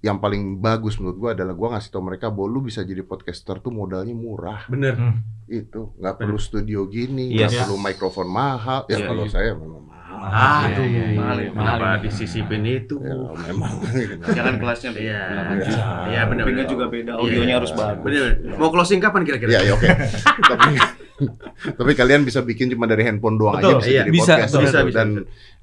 yang paling bagus menurut gua adalah gua ngasih tau mereka bahwa lu bisa jadi podcaster tuh modalnya murah. Bener. Itu nggak perlu studio gini, Yes. nggak perlu mikrofon mahal. Ya Iya, kalau iya. saya memang mahal. Aduh, Iya, iya, iya. mahal ya. Mahal, Kenapa mahal. disisipin itu? Ya memang. Jangan kelasnya beda. Iya. Iya. Iya, benar. Benar. juga beda, Iya, audionya iya. harus bagus. Bener. Mau closing kapan kira-kira? Iya, ya oke. tapi, tapi kalian bisa bikin cuma dari handphone doang Betul, aja bisa iya. jadi Bisa, podcast. bisa, bisa, Dan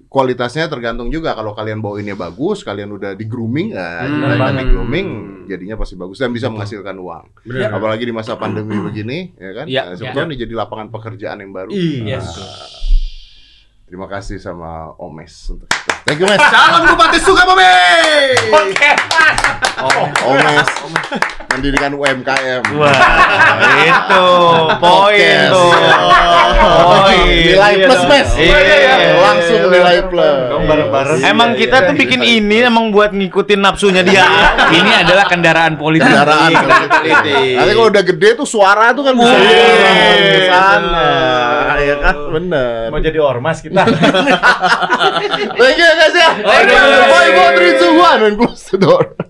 kualitasnya tergantung juga kalau kalian bawainnya bagus, kalian udah di grooming, ya, Hmm, kalian di grooming jadinya pasti bagus dan bisa menghasilkan uang. Bener. Apalagi di masa pandemi begini, ya kan? Iya, Nah, sebetulnya ini jadi lapangan pekerjaan yang baru. Iya. Yes. Terima kasih sama Omes untuk itu. Thank you, Mes. Calon Bupati Sukabumi. Omes. Mendirikan UMKM. Wah, itu poin tuh. Poin. Nilai plus, Mes. Iya, iya, iya. Langsung nilai plus. Bareng-bareng. Emang Iya, kita iya, tuh iya. bikin ini emang buat ngikutin nafsunya dia. Ini adalah kendaraan politik. kendaraan Iya, politik. Nanti kalau udah gede tuh suara tuh kan bisa ke sana. Ya kan? Bener. Mau jadi ormas kita. Thank you guys ya. Thank you. Bye, four, three, two, one, and close the door.